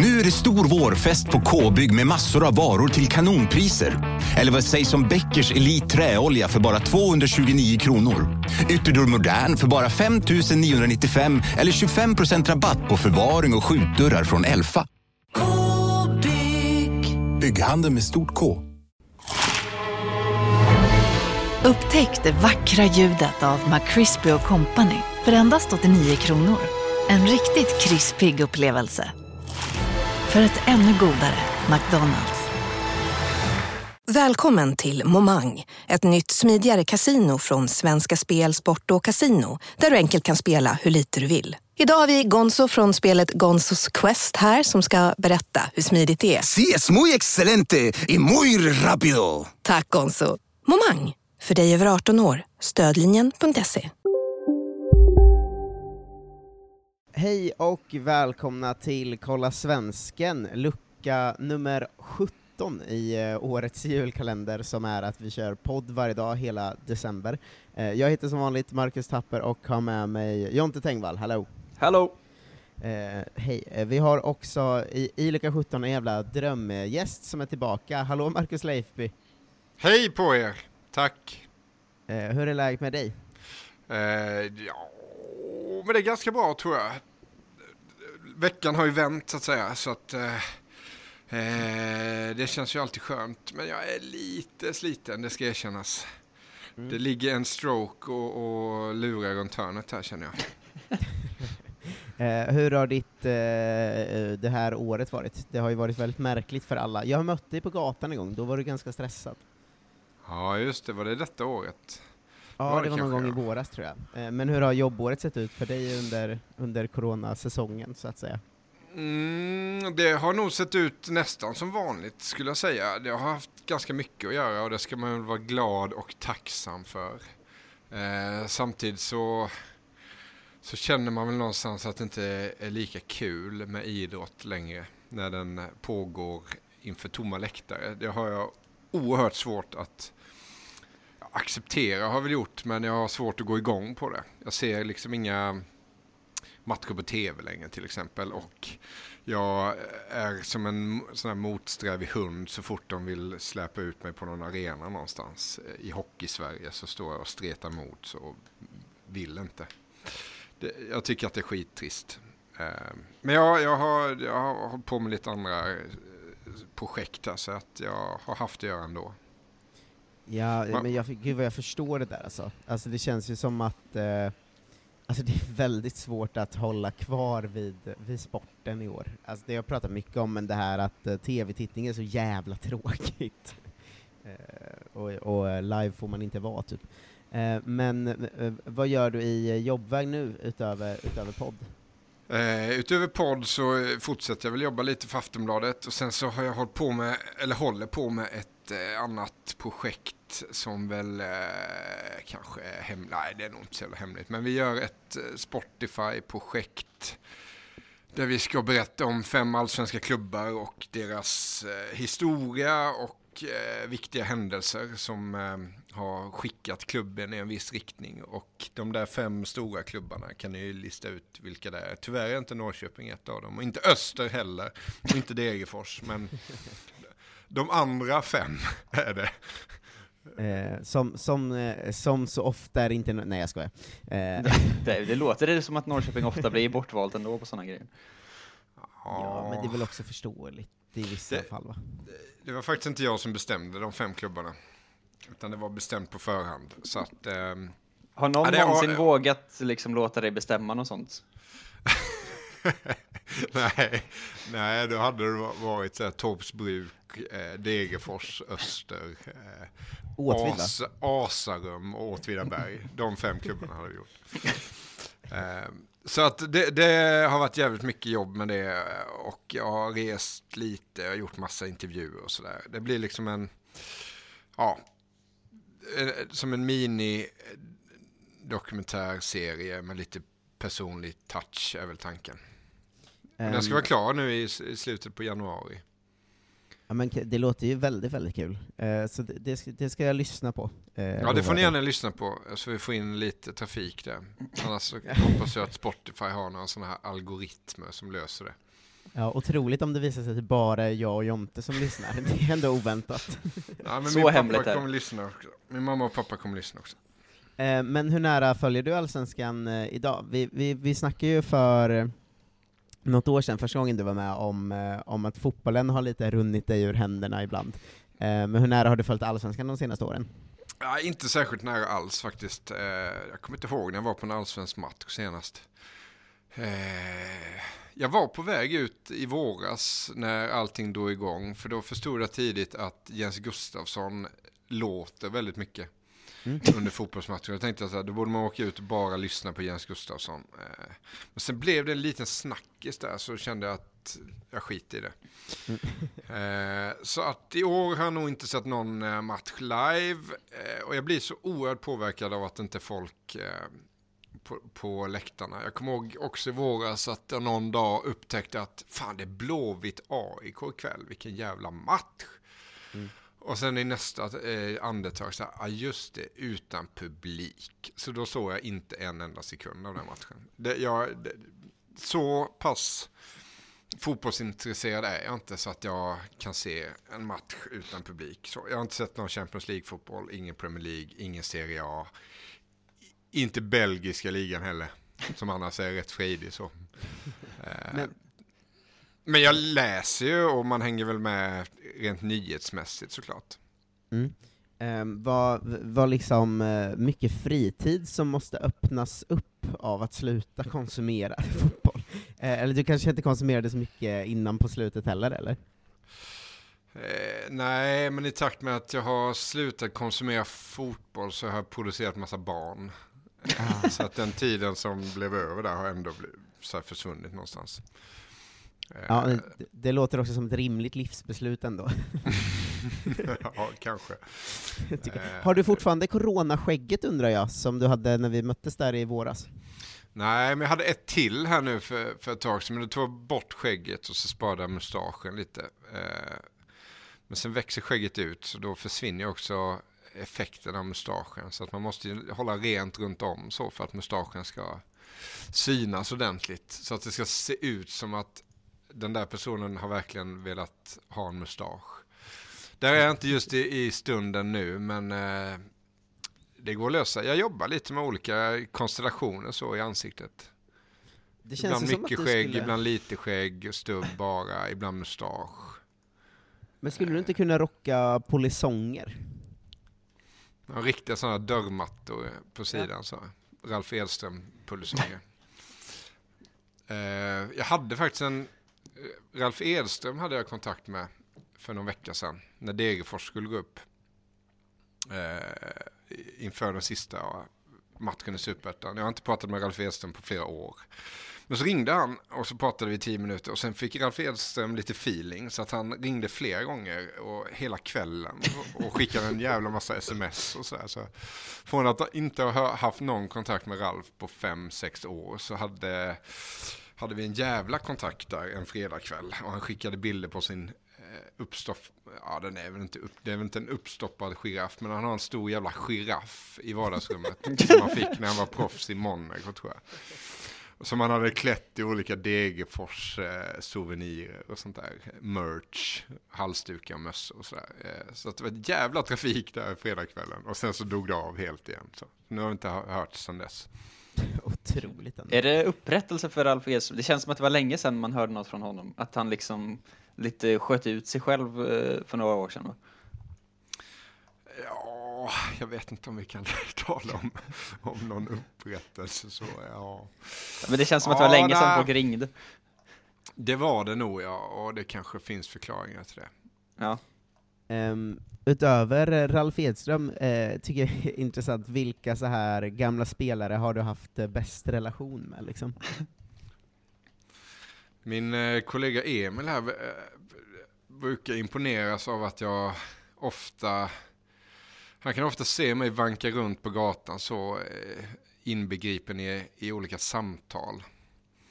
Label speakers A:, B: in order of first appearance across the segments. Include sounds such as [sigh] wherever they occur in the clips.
A: Nu är det stor vårfest på K-bygg med massor av varor till kanonpriser. Eller vad sägs om Bäckers Elite Träolja för bara 229 kronor? Ytterdörr Modern för bara 5 995 eller 25% rabatt på förvaring och skjutdörrar från Elfa.
B: K-bygg.
A: Bygghandeln med stort K.
C: Upptäck det vackra ljudet av McCrispy Company för endast 89 kronor. En riktigt krispig upplevelse. För ett ännu godare McDonalds.
D: Välkommen till Momang, ett nytt smidigare kasino från Svenska Spel, Sport och Casino där du enkelt kan spela hur lite du vill. Idag har vi Gonzo från spelet Gonzos Quest här som ska berätta hur smidigt det är.
E: Sí, es muy excelente y muy rápido.
D: Tack Gonzo. Momang, för dig över 18 år. Stödlinjen.se.
F: Hej och välkomna till Kolla Svensken, lucka nummer 17 i eh, årets julkalender som är att vi kör podd varje dag hela december. Eh, jag heter som vanligt Marcus Tapper och har med mig Jonte Tengvall, hallå!
G: Hallå!
F: Eh, hej, eh, vi har också i, i lucka 17 en jävla drömgäst som är tillbaka, hallå Marcus Leifby!
H: Hej på er! Tack!
F: Eh, hur är läget med dig?
H: Eh, ja, men det är ganska bra tror jag. Veckan har ju vänt så att säga, så att eh, eh, det känns ju alltid skönt. Men jag är lite sliten, det ska erkännas.
F: Mm.
H: Det ligger en stroke och, och lurar runt hörnet här känner jag. [laughs]
F: Eh, hur har ditt, eh, eh, det här året varit? Det har ju varit väldigt märkligt för alla. Jag har mött dig på gatan en gång, då var du ganska stressad.
H: Ja, just det, var det detta året?
F: Ja,
H: Var
F: det
H: det
F: var någon gång
H: kanske,
F: i våras tror jag. Eh, Men hur har jobbåret sett ut för dig under, under coronasäsongen, så att säga?
H: Mm, det har nog sett ut nästan som vanligt skulle jag säga. Jag har haft ganska mycket att göra och det ska man vara glad och tacksam för. Eh, samtidigt så, så känner man väl någonstans att det inte är lika kul med idrott längre när den pågår inför tomma läktare. Det har jag oerhört svårt att acceptera har jag väl gjort men jag har svårt att gå igång på det. Jag ser liksom inga matcher på tv längre till exempel och jag är som en sån här motsträvig hund så fort de vill släpa ut mig på någon arena någonstans. Eh, I hockey-Sverige så står jag och stretar emot så vill inte. Det, jag tycker att det är skittrist. Eh, men jag, jag, har, jag har hållit på med lite andra eh, projekt här så att jag har haft att göra ändå.
F: Ja,
H: Va-
F: men jag, gud vad jag förstår det där alltså. Alltså det känns ju som att eh, Alltså [laughs] det är väldigt svårt att hålla kvar vid, vid sporten i år. Alltså det har jag pratat mycket om, men det här att eh, tv-tittning är så jävla [laughs] tråkigt. Eh, och, och live får man inte vara, typ. Eh, men eh, vad gör du i eh, jobbväg nu, utöver, utöver podd?
H: Eh, utöver podd så eh, fortsätter jag väl jobba lite för Aftonbladet. Och sen så har jag hållit på med, eller håller på med ett eh, annat projekt som väl eh, kanske är hemligt, nej det är nog inte så jävla hemligt, men vi gör ett eh, Spotify-projekt där vi ska berätta om fem allsvenska klubbar och deras eh, historia och eh, viktiga händelser som eh, har skickat klubben i en viss riktning. Och de där fem stora klubbarna kan ni ju lista ut vilka det är. Tyvärr är inte Norrköping ett av dem och inte Öster heller och inte Degerfors. Men [laughs] de andra fem [laughs] är det.
F: Eh, som, som, eh, som så ofta är inte... Nej, jag skojar. Eh,
G: Det, det låter det som att Norrköping ofta blir bortvalt ändå på sådana grejer.
F: ja, men det är väl också förståeligt i vissa
H: Det-
F: fall, va?
H: Det var faktiskt inte jag som bestämde de fem klubbarna. Utan det var bestämt på förhand. Så att, ehm,
G: Har någon
H: Ja, det har-
G: någonsin vågat liksom låta dig bestämma något sånt? [laughs]
H: nej, nej, då hade det varit så här, Torps bruk, eh, Degerfors, Öster, eh? As, Asarum och Åtvidaberg. De fem klubbarna hade det gjort. [laughs] Eh, så att det, det har varit jävligt mycket jobb med det och jag har rest lite, har gjort massa intervjuer och sådär. Det blir liksom en, ja, som en mini dokumentärserie med lite personlig touch är väl tanken. Men den ska vara klar nu i, i slutet på januari.
F: Ja, men det låter ju väldigt, väldigt kul. Eh, så det, det, ska, det ska jag lyssna på. Eh,
H: Ja, det får ni gärna lyssna på, så vi får in lite trafik där. Annars så [laughs] hoppas jag att Spotify har några sådana här algoritmer som löser det.
F: Ja, otroligt om det visar sig att det bara är jag och Jonte som lyssnar. [laughs] Det är ändå oväntat. [laughs]
H: Ja, men
G: Så
H: min
G: hemligt
H: pappa
G: är det.
H: kommer lyssna också. Min mamma och pappa kommer lyssna också.
F: Eh, Men hur nära följer du Allsvenskan eh, idag? Vi, vi, vi snackade ju för något år sedan, första gången du var med, om, eh, om att fotbollen har lite runnit dig ur händerna ibland. Men hur nära har du följt Allsvenskan de senaste åren?
H: Ja, inte särskilt nära alls faktiskt. Eh, jag kommer inte ihåg när jag var på en allsvensk match senast. Eh, jag var på väg ut i våras när allting drog igång. För då förstod jag tidigt att Jens Gustafsson låter väldigt mycket
F: Mm.
H: under fotbollsmatcher. Jag tänkte att då borde man åka ut och bara lyssna på Jens Gustafsson. Eh, men sen blev det en liten snackis där så kände jag att jag skiter i det. Eh, så att i år har jag nog inte sett någon eh, match live. Eh, och jag blir så oerhört påverkad av att inte folk eh, på, på läktarna. Jag kommer ihåg också i våras att jag någon dag upptäckte att fan det är Blåvitt AIK ikväll. Vilken jävla match. Och sen i nästa eh, andetag så här, ah, just det, utan publik. Så då såg jag inte en enda sekund av den matchen. Det, jag, det, så pass fotbollsintresserad är jag inte så att jag kan se en match utan publik. Så jag har inte sett någon Champions League-fotboll, ingen Premier League, ingen Serie A. Inte belgiska ligan heller, som annars är rätt fredig så. Eh,
F: Men-
H: Men jag läser ju och man hänger väl med rent nyhetsmässigt såklart.
F: Mm. Um, vad, vad liksom eh, mycket fritid som måste öppnas upp av att sluta konsumera [laughs] fotboll? Eh, eller du kanske inte konsumerade så mycket innan på slutet heller, eller?
H: Eh, nej, men i takt med att jag har slutat konsumera fotboll så har jag producerat massa barn. Eh, Så att den tiden som blev över där har ändå blivit, försvunnit någonstans. Eh,
F: Ja, det, det låter också som ett rimligt livsbeslut ändå. [laughs]
H: ja, kanske. [laughs] Eh,
F: Har du fortfarande coronaskägget undrar jag, som du hade när vi möttes där i våras?
H: Nej, men jag hade ett till här nu för, för ett tag sedan. Men då tog jag bort skägget och så sparade jag mustaschen lite. Eh, men sen växer skägget ut så då försvinner också effekten av mustaschen. Så att man måste ju hålla rent runt om så för att mustaschen ska synas ordentligt. Så att det ska se ut som att den där personen har verkligen velat ha en mustasch. Där är jag inte just i, i stunden nu, men eh, det går att lösa. Jag jobbar lite med olika konstellationer så i ansiktet.
F: Det känns
H: Ibland
F: som
H: mycket skägg,
F: skulle...
H: ibland lite skägg, stubb bara, ibland mustasch.
F: Men skulle du inte kunna rocka polisonger?
H: Ja, riktiga sådana dörrmattor på sidan. Så. Ralf Edström pulsonger. [laughs] eh, jag hade faktiskt en... eh, Ralf Edström hade jag kontakt med för någon vecka sedan. När Degerfors skulle gå upp. Eh, inför den sista matchen i Superettan. Jag har inte pratat med Ralf Edström på flera år. Men så ringde han och så pratade vi i tio minuter och sen fick Ralf Edström lite feeling så att han ringde flera gånger och hela kvällen och, skickade en jävla massa sms och sådär. Så från att inte ha haft någon kontakt med Ralf på fem, sex år så hade, hade vi en jävla kontakt där en fredagkväll och han skickade bilder på sin uppstopp, ja den är väl inte, upp, det är väl inte en uppstoppad giraff men han har en stor jävla giraff i vardagsrummet [laughs] som han fick när han var proffs i Monaco tror jag. Som han hade klätt i olika Degerfors eh, souvenirer och sånt där. Merch, halsdukar, mössor och sådär. Eh, så det var ett jävla trafik där fredagskvällen. Och sen så dog det av helt igen. Så nu har vi inte hö- hört sedan dess. [laughs]
F: Otroligt ändå.
G: Är det upprättelse för Ralf Edström? Det känns som att det var länge sedan man hörde något från honom. Att han liksom lite sköt ut sig själv eh, för några år sedan.
H: Ja, jag vet inte om vi kan [laughs] tala om, om någon upprättelse så. Ja.
G: Men det känns som att det var
H: Ja,
G: länge sedan folk ringde.
H: Det var det nog ja, och det kanske finns förklaringar till det.
G: Ja.
F: Ehm, utöver eh, Ralf Edström, eh, tycker jag [laughs] är intressant, vilka så här gamla spelare har du haft bäst relation med liksom? [laughs]
H: Min eh, kollega Emil här eh, brukar imponeras av att jag ofta, han kan ofta se mig vanka runt på gatan så eh, inbegripen i, i olika samtal.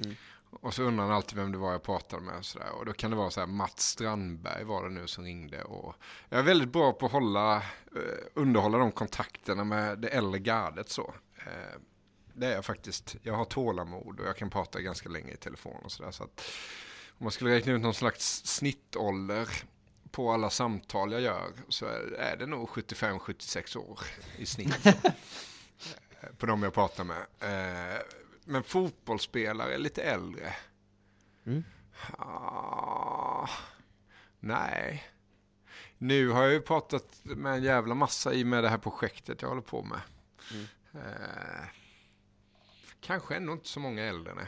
F: Mm.
H: Och så undrar han alltid vem det var jag pratade med och sådär. Och då kan det vara så här, Mats Strandberg var det nu som ringde. Och jag är väldigt bra på att hålla, underhålla de kontakterna med det äldre gardet så. Det är jag faktiskt. Jag har tålamod och jag kan prata ganska länge i telefon och sådär. Så att, om man skulle räkna ut någon slags snittålder på alla samtal jag gör så är, det nog 75-76 år i snitt. Så. [laughs] Eh, på de jag pratar med. Eh, men fotbollsspelare är lite äldre.
F: Mm.
H: Ah, nej. Nu har jag ju pratat med en jävla massa i med det här projektet jag håller på med.
F: Mm.
H: Eh, kanske ändå inte så många äldre, nej.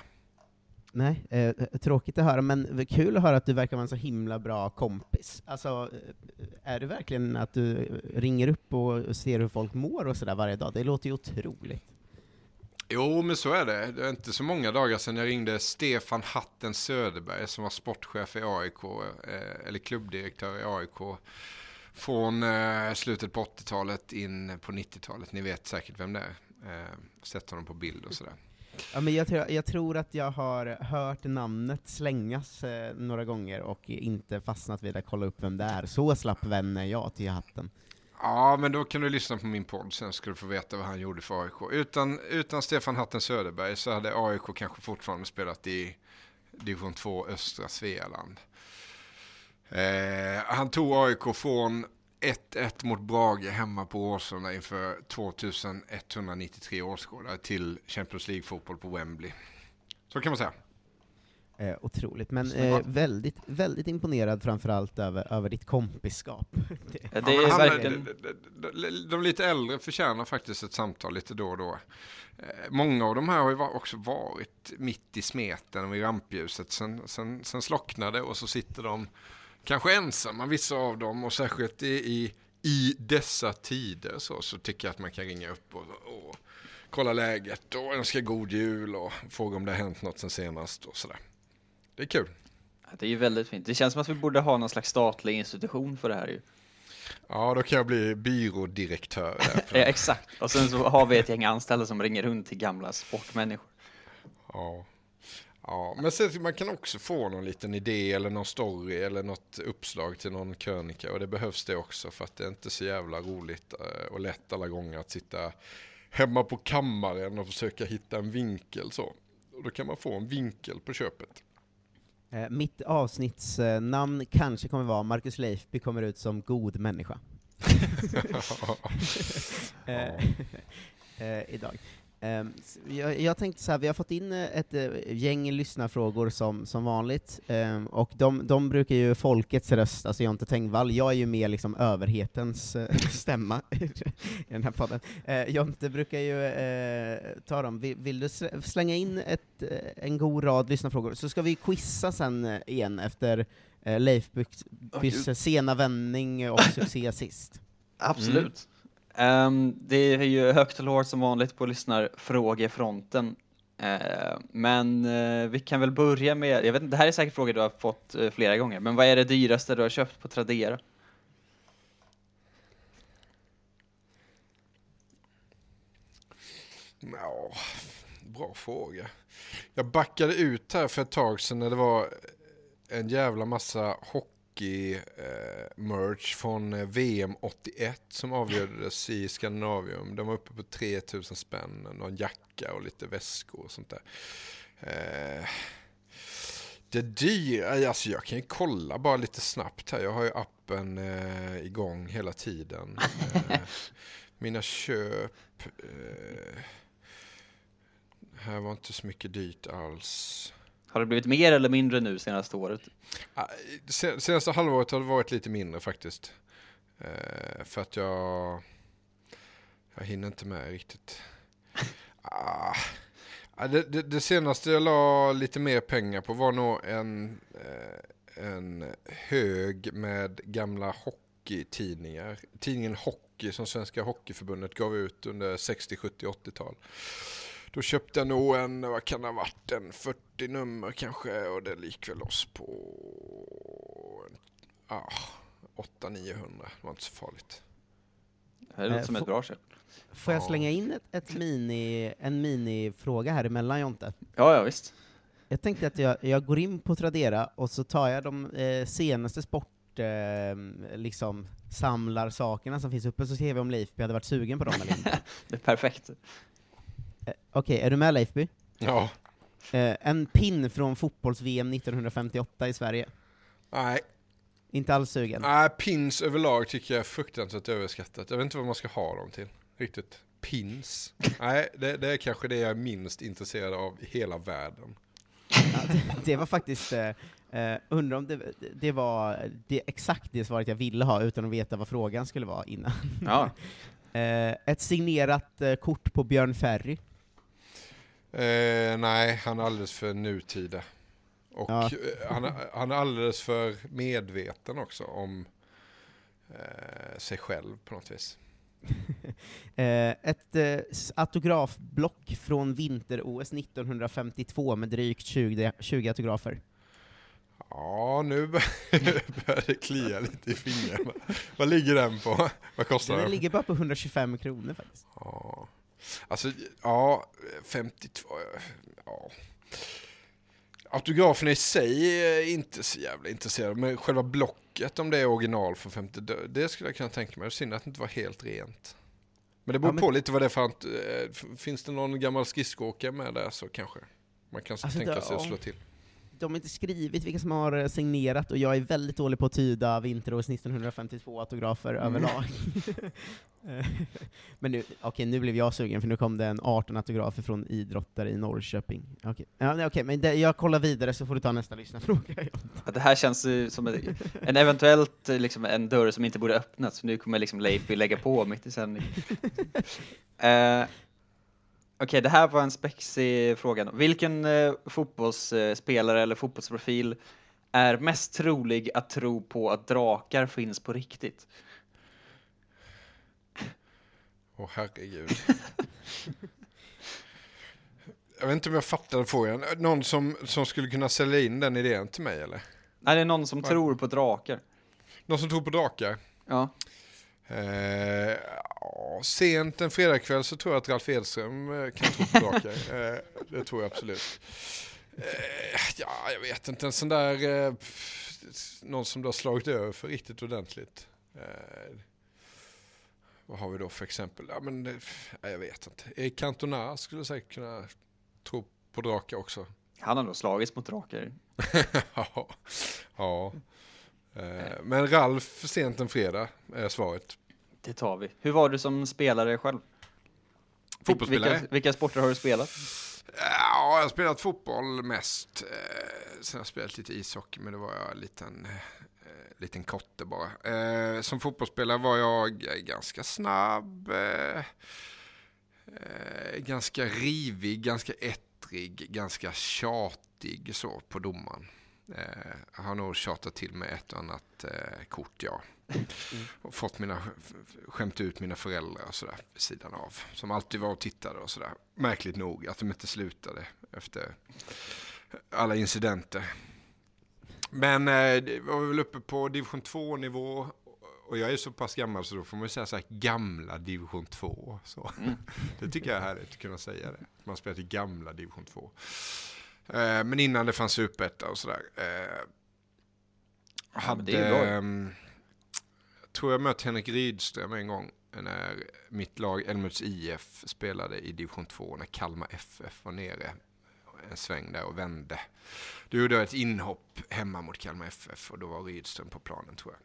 F: Nej, eh, tråkigt att höra, men kul att höra att du verkar vara en så himla bra kompis. Alltså, eh, är det verkligen att du ringer upp och ser hur folk mår och sådär varje dag? Det låter ju otroligt.
H: Jo, men så är det. Det är inte så många dagar sedan jag ringde Stefan Hatten Söderberg som var sportchef i AIK, eh, eller klubbdirektör i AIK, från eh, slutet på 80-talet in på 90-talet. Ni vet säkert vem det är. Eh, sett honom på bild och sådär. [laughs]
F: Ja, men jag, tror, jag tror att jag har hört namnet slängas eh, några gånger och inte fastnat vid att kolla upp vem det är. Så slapp vän är jag till hatten.
H: Ja, men då kan du lyssna på min podd, sen ska du få veta vad han gjorde för AIK. Utan, utan Stefan Hatten Söderberg så hade AIK kanske fortfarande spelat i division 2 östra Svealand. Eh, han tog AIK från 1-1 mot Brage hemma på Åsarna inför 2193 åskådare till Champions League-fotboll på Wembley. Så kan man säga.
F: Eh, otroligt, men eh, väldigt, väldigt imponerad framförallt över, över ditt kompisskap. [laughs]
G: Det
H: Ja,
G: är
H: men han-
G: verkligen...
H: de, de, de, de lite äldre förtjänar faktiskt ett samtal lite då och då. Eh, många av de här har ju också varit mitt i smeten och i rampljuset. Sen, sen, sen slocknade och så sitter de kanske ensamma, vissa av dem, och särskilt i, i, i dessa tider så, så tycker jag att man kan ringa upp och, och kolla läget och önska god jul och fråga om det har hänt något sen senast och sådär. Det är kul.
G: Det är ju väldigt fint. Det känns som att vi borde ha någon slags statlig institution för det här ju.
H: Ja, då kan jag bli byrådirektör.
G: Ja, [laughs] exakt. Och sen så har vi ett gäng anställda som ringer runt till gamla sportmänniskor.
H: Ja. Ja, men sen, man kan också få någon liten idé eller någon story eller något uppslag till någon krönika och det behövs det också för att det är inte så jävla roligt eh, och lätt alla gånger att sitta hemma på kammaren och försöka hitta en vinkel så. Och då kan man få en vinkel på köpet.
F: Eh, mitt avsnittsnamn kanske kommer vara Marcus Leifby kommer ut som god människa. [laughs] [laughs] Eh, [laughs] eh, idag. Ehm, jag, jag tänkte så här, vi har fått in eh, ett eh, gäng lyssnarfrågor som, som vanligt, ehm, och de, de brukar ju folkets röst, alltså Jonte Tengvall, jag är ju mer liksom överhetens eh, [laughs] stämma [laughs] i den här podden. Eh, Jonte brukar ju ta dem. Vill, vill du sl- slänga in ett, en god rad lyssnarfrågor, så ska vi quizza sen igen efter Leif Bys
G: gud.
F: sena vändning och succé sist.
G: Absolut. Um, det är ju högt och lågt som vanligt på lyssnarfrågefronten. Uh, men uh, vi kan väl börja med, jag vet inte, det här är säkert frågor du har fått uh, flera gånger, men vad är det dyraste du har köpt på Tradera?
H: Ja, bra fråga. Jag backade ut här för ett tag sedan när det var en jävla massa hockey hockey-merch från eh, VM 81 som avgjordes i Skandinavium. De var uppe på 3000 spänn, någon jacka och lite väskor och sånt där. Eh, det dyra, alltså jag kan ju kolla bara lite snabbt här. Jag har ju appen eh, igång hela tiden. Eh, [laughs] mina köp. Eh, här var inte så mycket dyrt alls.
G: Har det blivit mer eller mindre nu senaste året?
H: Ah, Sen- Senaste halvåret har det varit lite mindre faktiskt. Eh, för att jag... Jag hinner inte med riktigt. Ah, ah det, det, det senaste jag la lite mer pengar på var nog en, eh, en hög med gamla hockeytidningar. Tidningen Hockey som Svenska Hockeyförbundet gav ut under 60, 70, 80-tal. Då köpte jag nog en, vad kan det ha varit, en 40 nummer kanske och det gick väl loss på ah, 800-900. Det var inte så farligt.
G: Det låter
F: Eh,
G: som ett bra köp.
F: Får jag
H: Ja.
F: slänga in ett, ett mini, en minifråga här emellan Jonte?
G: Ja, ja visst.
F: Jag tänkte att jag, jag går in på Tradera och så tar jag de eh, senaste sport eh, liksom samlarsakerna som finns uppe, så ser vi om Leifby hade varit sugen på dem eller inte. [laughs]
G: Det är perfekt.
F: Okej, är du med Leifby?
H: Ja,
F: Eh, en pin från fotbolls-VM 1958 i Sverige.
H: Nej,
F: Inte alls sugen.
H: nej, pins överlag tycker jag är fruktansvärt överskattat. Jag vet inte vad man ska ha dem till. Riktigt. Pins. Nej, det, det är kanske det jag är minst intresserad av i hela världen.
F: Ja, det, det var faktiskt, eh, eh, undrar om det, det var det, exakt det svaret jag ville ha, utan att veta vad frågan skulle vara innan.
G: Ja, [laughs]
F: Eh, ett signerat eh, kort på Björn Ferry.
H: Eh, nej, han är alldeles för nutida. Och
F: Ja.
H: eh, han, han är alldeles för medveten också om eh, sig själv på något vis. [laughs]
F: Eh, ett eh, autografblock från vinter-OS 1952 med drygt 20, 20 autografer.
H: Ja, nu bör- [laughs] börjar det klia lite i fingrarna. Vad ligger den på? Vad kostar
F: Den
H: den?
F: ligger bara på 125 kronor faktiskt.
H: Ja. Alltså, ja, 52, ja. Autografen i sig är inte så jävla intresserad, men själva blocket, om det är original från 50, det- skulle jag kunna tänka mig. Synd att det inte var helt rent. Men det beror
F: Ja, men-
H: på lite vad det är för, att, eh, finns det någon gammal skridskoåkare med där så kanske man kan
F: Alltså,
H: tänka sig att slå till.
F: De har inte skrivit vilka som har eh, signerat, och jag är väldigt dålig på att tyda vinter-OS 1952 autografer
H: Mm.
F: överlag. [laughs] Men nu, okej, nu blev jag sugen, för nu kom det en 18 autografer från idrottare i Norrköping. Okej, ja, nej, okej, men det, jag kollar vidare så får du ta nästa lyssnarfråga.
G: att det här känns ju som en, en eventuellt eh, liksom en dörr som inte borde öppnats, för nu kommer liksom Leifby lägga på mitt i sändning. [laughs] Eh, Okej, det här var en spexig fråga. Vilken eh, fotbollsspelare eller fotbollsprofil är mest trolig att tro på att drakar finns på riktigt?
H: Åh herregud. [laughs] jag vet inte om jag fattar den frågan. Någon som, som skulle kunna sälja in den idén till mig eller?
G: Nej, det är någon som tror på drakar.
H: Någon som tror på drakar?
G: Ja.
H: Eh, sent en fredagkväll så tror jag att Ralf Edström eh, kan tro på drakar. [laughs] eh, det tror jag absolut. Eh, ja, jag vet inte. En sån där... Eh, någon som du har slagit över för riktigt ordentligt. Eh, vad har vi då för exempel? Ja, men, ja, jag vet inte. Erik Cantona skulle säkert kunna tro på drakar också.
G: Han har nog slagits mot drakar. [laughs]
H: ja. ja. Eh, men Ralf sent en fredag är svaret.
G: Det tar vi. Hur var du som spelare själv?
H: Fotbollsspelare?
G: Vilka, vilka sporter har du spelat?
H: Ja, jag har spelat fotboll mest. Eh, sen har jag spelat lite ishockey, men det var jag en liten, eh, liten kotte bara. Som fotbollsspelare var jag ganska snabb, ganska rivig, ganska ettrig, ganska tjatig så på domaren. Eh, har nog tjatat till mig ett och annat eh, kort, ja. Och fått mina, skämt ut mina föräldrar och sådär vid sidan av. Som alltid var och tittade och sådär. Märkligt nog att de inte slutade efter alla incidenter. Men eh, det var väl uppe på division 2 nivå. Och jag är så pass gammal så då får man ju säga så här gamla division 2. Så. [laughs] Det tycker jag är härligt att kunna säga det. Man spelar i gamla division 2. Eh, men innan det fanns superetta och sådär. Eh,
G: ju bra.
H: ehm, jag tror jag mött Henrik Rydström en gång när mitt lag Älmhults IF spelade i division 2 när Kalmar FF var nere en sväng där och vände. Då gjorde jag ett inhopp hemma mot Kalmar FF och då var Rydström på planen tror jag.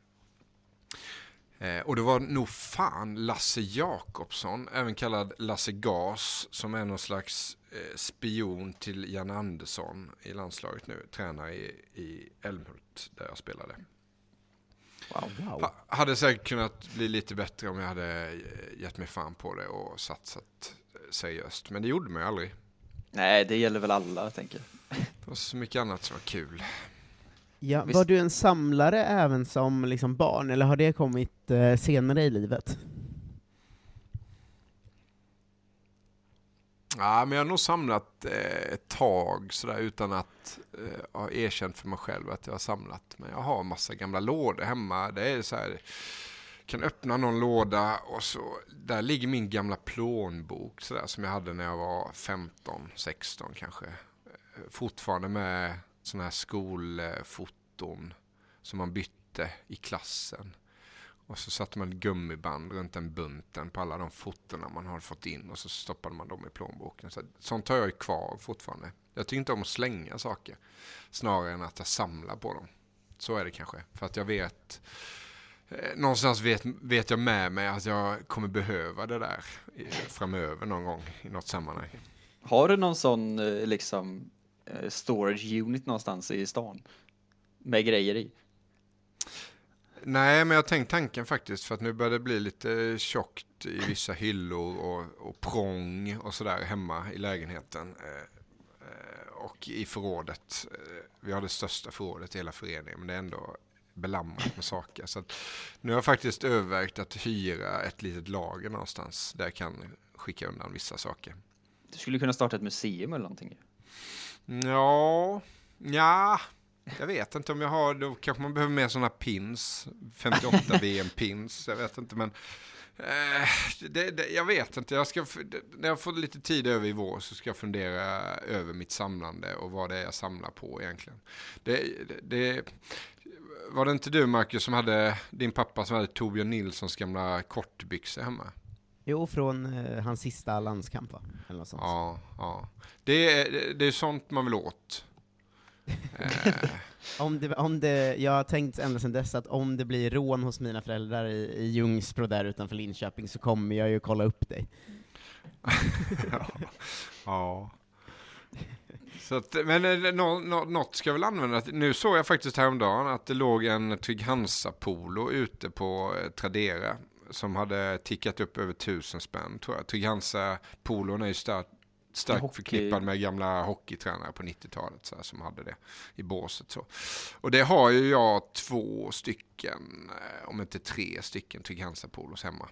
H: Eh, och det var nog fan Lasse Jakobsson, även kallad Lasse Gas, som är någon slags spion till Jan Andersson i landslaget nu, tränare i, i Älmhult där jag spelade.
F: Wow.
H: Ha, hade säkert kunnat bli lite bättre om jag hade eh, gett mig fan på det och satsat eh, seriöst. Men det gjorde man ju aldrig.
G: Nej, det gäller väl alla, tänker jag. [laughs]
H: Det var så mycket annat som var kul.
F: Ja,
G: Visst.
F: var du en samlare även som liksom barn, eller har det kommit eh, senare i livet?
H: Ja, men jag har nog samlat eh, ett tag sådär utan att eh, ha erkänt för mig själv att jag har samlat. Men jag har massa gamla lådor hemma. Det är så här, kan öppna någon låda och så där ligger min gamla plånbok sådär som jag hade när jag var 15, 16 kanske. Eh, fortfarande med sådana här skolfoton som man bytte i klassen. Och så satte man ett gummiband runt den bunten på alla de fotona man hade fått in och så stoppade man dem i plånboken. Så sånt har jag ju kvar fortfarande. Jag tycker inte om att slänga saker snarare än att jag samlar på dem. Så är det kanske. För att jag vet, eh, någonstans vet, vet jag med mig att jag kommer behöva det där eh, framöver någon gång i något sammanhang.
G: Har du någon sån eh, liksom eh, storage unit någonstans i stan? Med grejer i?
H: Nej, men jag har tänkt tanken faktiskt för att nu börjar det bli lite tjockt i vissa hyllor och, och prång och sådär hemma i lägenheten. Och i förrådet. Vi har det största förrådet i hela föreningen men det är ändå belamrat med saker. Så nu har jag faktiskt övervägt att hyra ett litet lager någonstans där jag kan skicka undan vissa saker.
G: Du skulle kunna starta ett museum eller någonting.
H: Ja, ja, jag vet inte om jag har, då kanske man behöver mer sådana pins, 58 [laughs] VM-pins, jag vet inte men eh, det, det, jag vet inte, jag ska, när jag får lite tid över i vår så ska jag fundera över mitt samlande och vad det är jag samlar på egentligen. Det, det, var det inte du Marcus som hade, din pappa som hade Torbjörn Nilssons gamla kortbyxor hemma?
F: Jo, från eh, hans sista landskamp va? Eller något sånt.
H: Ja, ja. Det är, det är sånt man vill åt. [laughs]
F: om det, om det, jag har tänkt ända sedan dess att om det blir rån hos mina föräldrar i, i Ljungsbro där utanför Linköping så kommer jag ju kolla upp dig. [laughs]
H: ja. ja. Så att, men eh, nå, nå, något ska jag väl använda. Nu såg jag faktiskt häromdagen att det låg en Trygg Hansa-polo ute på eh, Tradera som hade tickat upp över tusen spänn tror jag. Trygg Hansa-polon är ju starkt starkt Hockey. förknippad med gamla hockeytränare på 90-talet så här, som hade det i båset. Så. Och det har ju jag två stycken, eh, om inte tre stycken Trygg Hansa-polos hemma.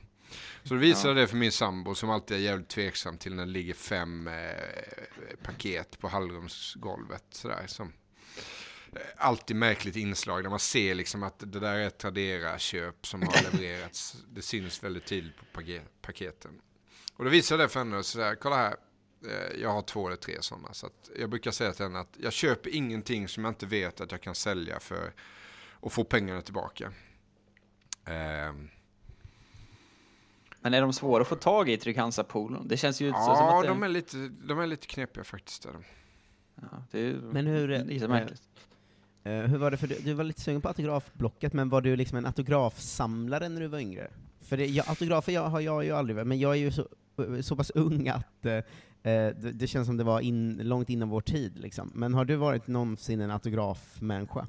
H: Så då visade ja. det för min sambo som alltid är jävligt tveksam till när det ligger fem eh, paket på hallrumsgolvet. Sådär, som, eh, alltid märkligt inslag där man ser liksom att det där är ett Tradera-köp som har [laughs] levererats. Det syns väldigt tydligt på paketen. Och då visade det för henne, så där, kolla här, jag har två eller tre sådana. Så jag brukar säga till henne att jag köper ingenting som jag inte vet att jag kan sälja för att få pengarna tillbaka. Um,
G: men är de svåra att få tag i, Trygg-Hansa-polon? Det känns ju
H: ja,
G: så som att det...
H: de är lite, de är lite knepiga faktiskt. Där.
G: Ja, det är
F: men hur,
G: lite märkligt.
F: Uh, hur var det, för du, du, var lite sugen på autografblocket, men var du liksom en autografsamlare när du var yngre? För det, jag, autografer jag, har jag ju aldrig varit, men jag är ju så, så pass ung att uh, Eh, det, det, känns som det var in, långt innan vår tid. Liksom. Men har du varit någonsin en autografmänniska?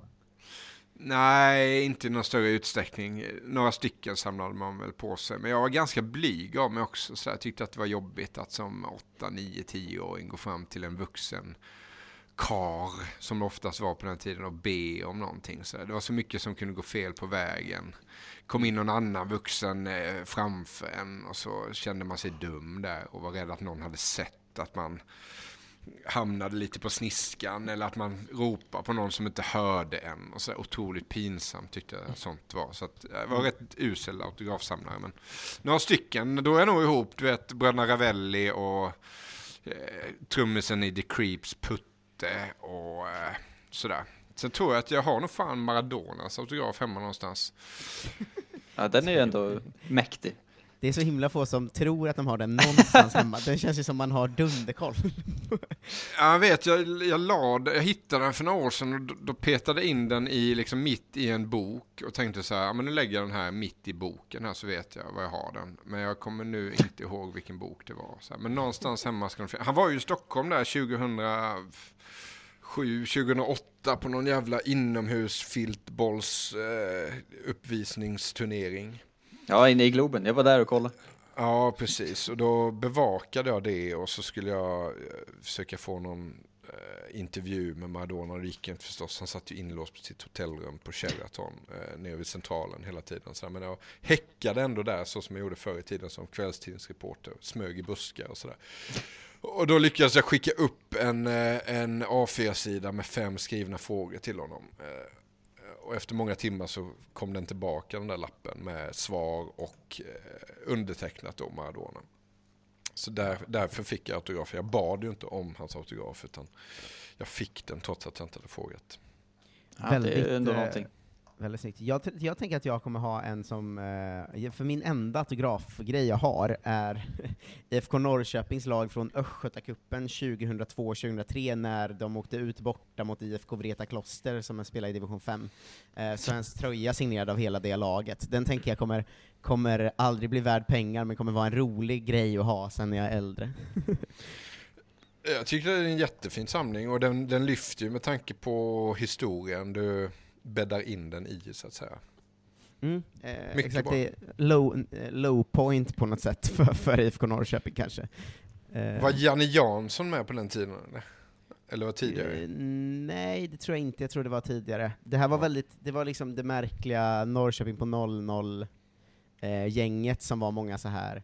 H: Nej, inte i någon större utsträckning. Några stycken samlade man väl på sig. Men jag var ganska blyg av mig också. Så jag tyckte att det var jobbigt att som 8, 9, 10-åring gå fram till en vuxen kar som det oftast var på den tiden och be om någonting. Så det var så mycket som kunde gå fel på vägen. Kom in någon annan vuxen eh, framför en och så kände man sig dum där och var rädd att någon hade sett att man hamnade lite på sniskan eller att man ropar på någon som inte hörde en. Och så otroligt pinsamt tyckte jag sånt var. Så att jag var rätt usel autografsamlare. Men några stycken, då är jag nog ihop, du vet, bröderna Ravelli och eh, trummisen i The Creeps, Putte och eh, sådär. Sen tror jag att jag har nog fan Maradonas autograf hemma någonstans.
G: Ja, den är ju ändå mäktig.
F: Det är så himla få som tror att de har den någonstans hemma. Den känns ju som man har dunderkoll. [laughs]
H: jag vet, jag, jag, lad, jag hittade den för några år sedan och då, då petade in den i, liksom mitt i en bok och tänkte så här, men nu lägger jag den här mitt i boken här så vet jag var jag har den. Men jag kommer nu inte ihåg vilken bok det var. Så här, men någonstans hemma ska den finnas. Han var ju i Stockholm där 2007, 2008 på någon jävla inomhusfiltbollsuppvisningsturnering. eh, uppvisningsturnering.
G: Ja, inne i Globen. Jag var där och kollade.
H: Ja, precis. Och då bevakade jag det och så skulle jag eh, försöka få någon eh, intervju med Maradona. Det gick inte förstås. Han satt ju inlåst på sitt hotellrum på Sheraton eh, nere vid centralen hela tiden. Så, men jag häckade ändå där så som jag gjorde förr i tiden som kvällstidningsreporter. Smög i buskar och sådär. Och då lyckades jag skicka upp en, eh, en A4-sida med fem skrivna frågor till honom. Eh, och efter många timmar så kom den tillbaka den där lappen med svar och eh, undertecknat då Maradona. Så där, därför fick jag autografen. Jag bad ju inte om hans autograf utan jag fick den trots att jag inte hade frågat.
G: Ja, väldigt, det är ändå eh, någonting.
F: Väldigt snyggt. Jag, jag tänker att jag kommer ha en som, eh, för min enda autografgrej jag har är [laughs] IFK Norrköpings lag från Östgötacupen 2002-2003 när de åkte ut borta mot IFK Vreta Kloster som spelar i division 5. Eh, svensk tröja signerad av hela det laget. Den tänker jag kommer, kommer aldrig bli värd pengar, men kommer vara en rolig grej att ha sen när jag är äldre. [laughs]
H: Jag tycker det är en jättefin samling och den, den lyfter ju med tanke på historien du bäddar in den i så att säga.
F: Mm, eh,
H: Mycket
F: exakt,
H: bra.
F: det är low, eh, low point på något sätt för, för IFK Norrköping kanske. Eh,
H: Var Janne Jansson med på den tiden? Eller, eller var tidigare?
F: Eh, nej, det tror jag inte. Jag tror det var tidigare. Det här var
H: Ja.
F: väldigt, det var liksom det märkliga Norrköping på 00 eh, gänget som var många så här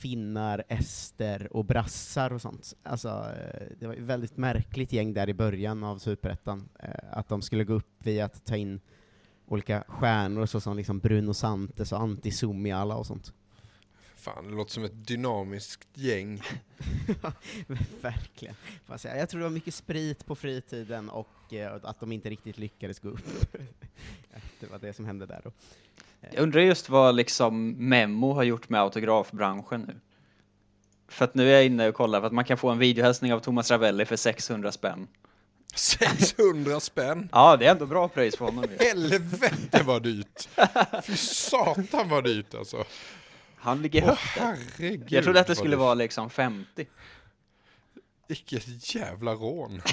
F: finnar, ester och brassar och sånt. Alltså, eh, det var ett väldigt märkligt gäng där i början av Superettan, eh, att de skulle gå upp via att ta in olika stjärnor såsom liksom Bruno Santes och Antti Suomiala och sånt.
H: Fan, det låter som ett dynamiskt gäng. [laughs]
F: Verkligen. Jag tror det var mycket sprit på fritiden och eh, att de inte riktigt lyckades gå upp. [laughs] det var det som hände där då.
G: Jag undrar just vad liksom Memo har gjort med autografbranschen nu. För att nu är jag inne och kollar för att man kan få en videohälsning av Thomas Ravelli för 600 spänn.
H: 600 spänn!
G: Ja, det är ändå bra pris på honom ju.
H: Helvete vad dyrt! Fy satan vad dyrt alltså.
G: Han ligger
H: Åh
G: högt. Jag trodde att det skulle vara liksom 50.
H: Vilket jävla rån. [laughs]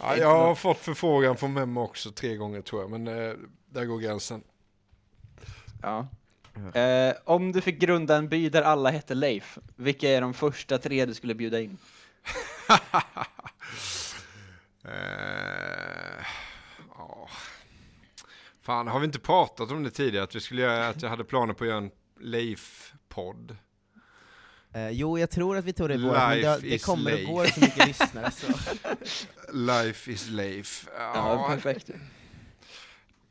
H: ja, jag har fått förfrågan från Memmo också tre gånger tror jag, men eh, där går gränsen.
G: Ja. Eh, om du fick grunda en by där alla hette Leif, vilka är de första tre du skulle bjuda in? [laughs]
H: Eh, ja. Fan, har vi inte pratat om det tidigare? Att, vi skulle göra, att jag hade planer på att göra en Leif-podd?
F: Eh, jo, jag tror att vi tog det i våras, men
H: Life
F: det, det kommer och
H: Leif.
F: går så mycket [laughs] lyssnare så.
H: Life is Leif.
G: Ja,
H: Ja,
G: perfekt.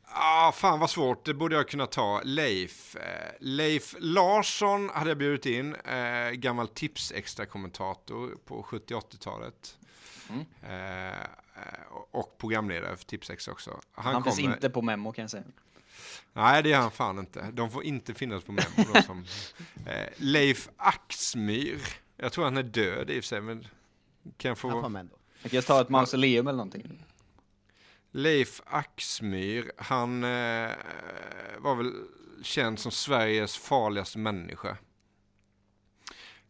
H: ah, fan vad svårt, det borde jag kunna ta. Leif. Eh, Leif Larsson hade jag bjudit in, eh, gammal tips extra kommentator på 70-80-talet.
G: Mm.
H: Eh, eh, och programledare för Tipsex också.
G: Han,
H: Han,
G: finns inte på Memo kan jag säga.
H: Nej, det är han fan inte. De får inte finnas på Memo. som, [laughs] eh, Leif Axmyr. Jag tror han är död i och för sig, men kan jag
F: Han får
H: få...
F: ändå.
G: Jag kan ta ett mausoleum eller någonting.
H: Leif Axmyr, han eh, var väl känd som Sveriges farligaste människa.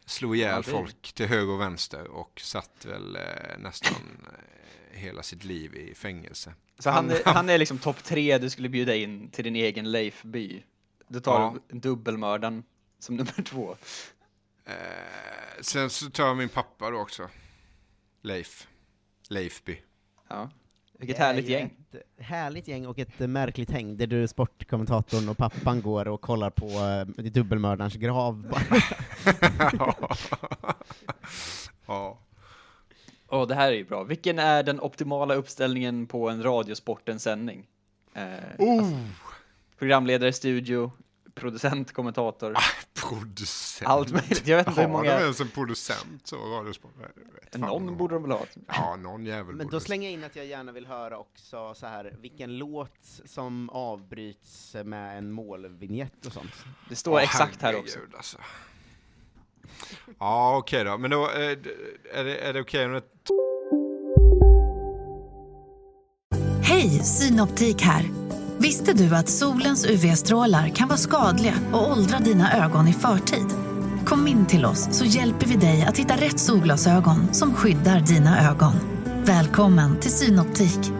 H: Slog ihjäl folk till höger och vänster och satt väl eh, nästan eh, hela sitt liv i fängelse.
G: Så han,
H: Han-
G: är, han är liksom topp tre du skulle bjuda in till din egen Leif-by. Du tar
H: Ja.
G: dubbelmördaren som [laughs] nummer två.
H: Eh, sen så tar jag min pappa då också. Leif. Leifby.
G: Ja. Vilket härligt gäng.
F: Ett härligt gäng och ett eh, märkligt häng där du, sportkommentatorn och pappan går och kollar på uh, dubbelmördarens grav. bara. [laughs]
H: ja. [laughs]
G: Åh, det här är ju bra. Vilken är den optimala uppställningen på en Radiosporten-sändning? Eh, alltså, programledare, studio, producent, kommentator,
H: Producent.
G: allt möjligt. Jag vet inte hur
H: Har de
G: många...
H: ens en producent så? Radiosport?
G: Någon
H: de
G: borde de väl ha?
H: Ja, någon jävel
F: Men
H: borde
F: då slänger jag in att jag gärna vill höra också så här vilken låt som avbryts med en målvinjett och sånt.
G: Det står
H: Åh,
G: exakt här också.
H: Alltså. Ja, okej då. Men då eh, är det, är det okej om.
C: Hej, Synoptik här. Visste du att solens UV-strålar kan vara skadliga och åldra dina ögon i förtid? Kom in till oss så hjälper vi dig att hitta rätt solglasögon som skyddar dina ögon. Välkommen till Synoptik.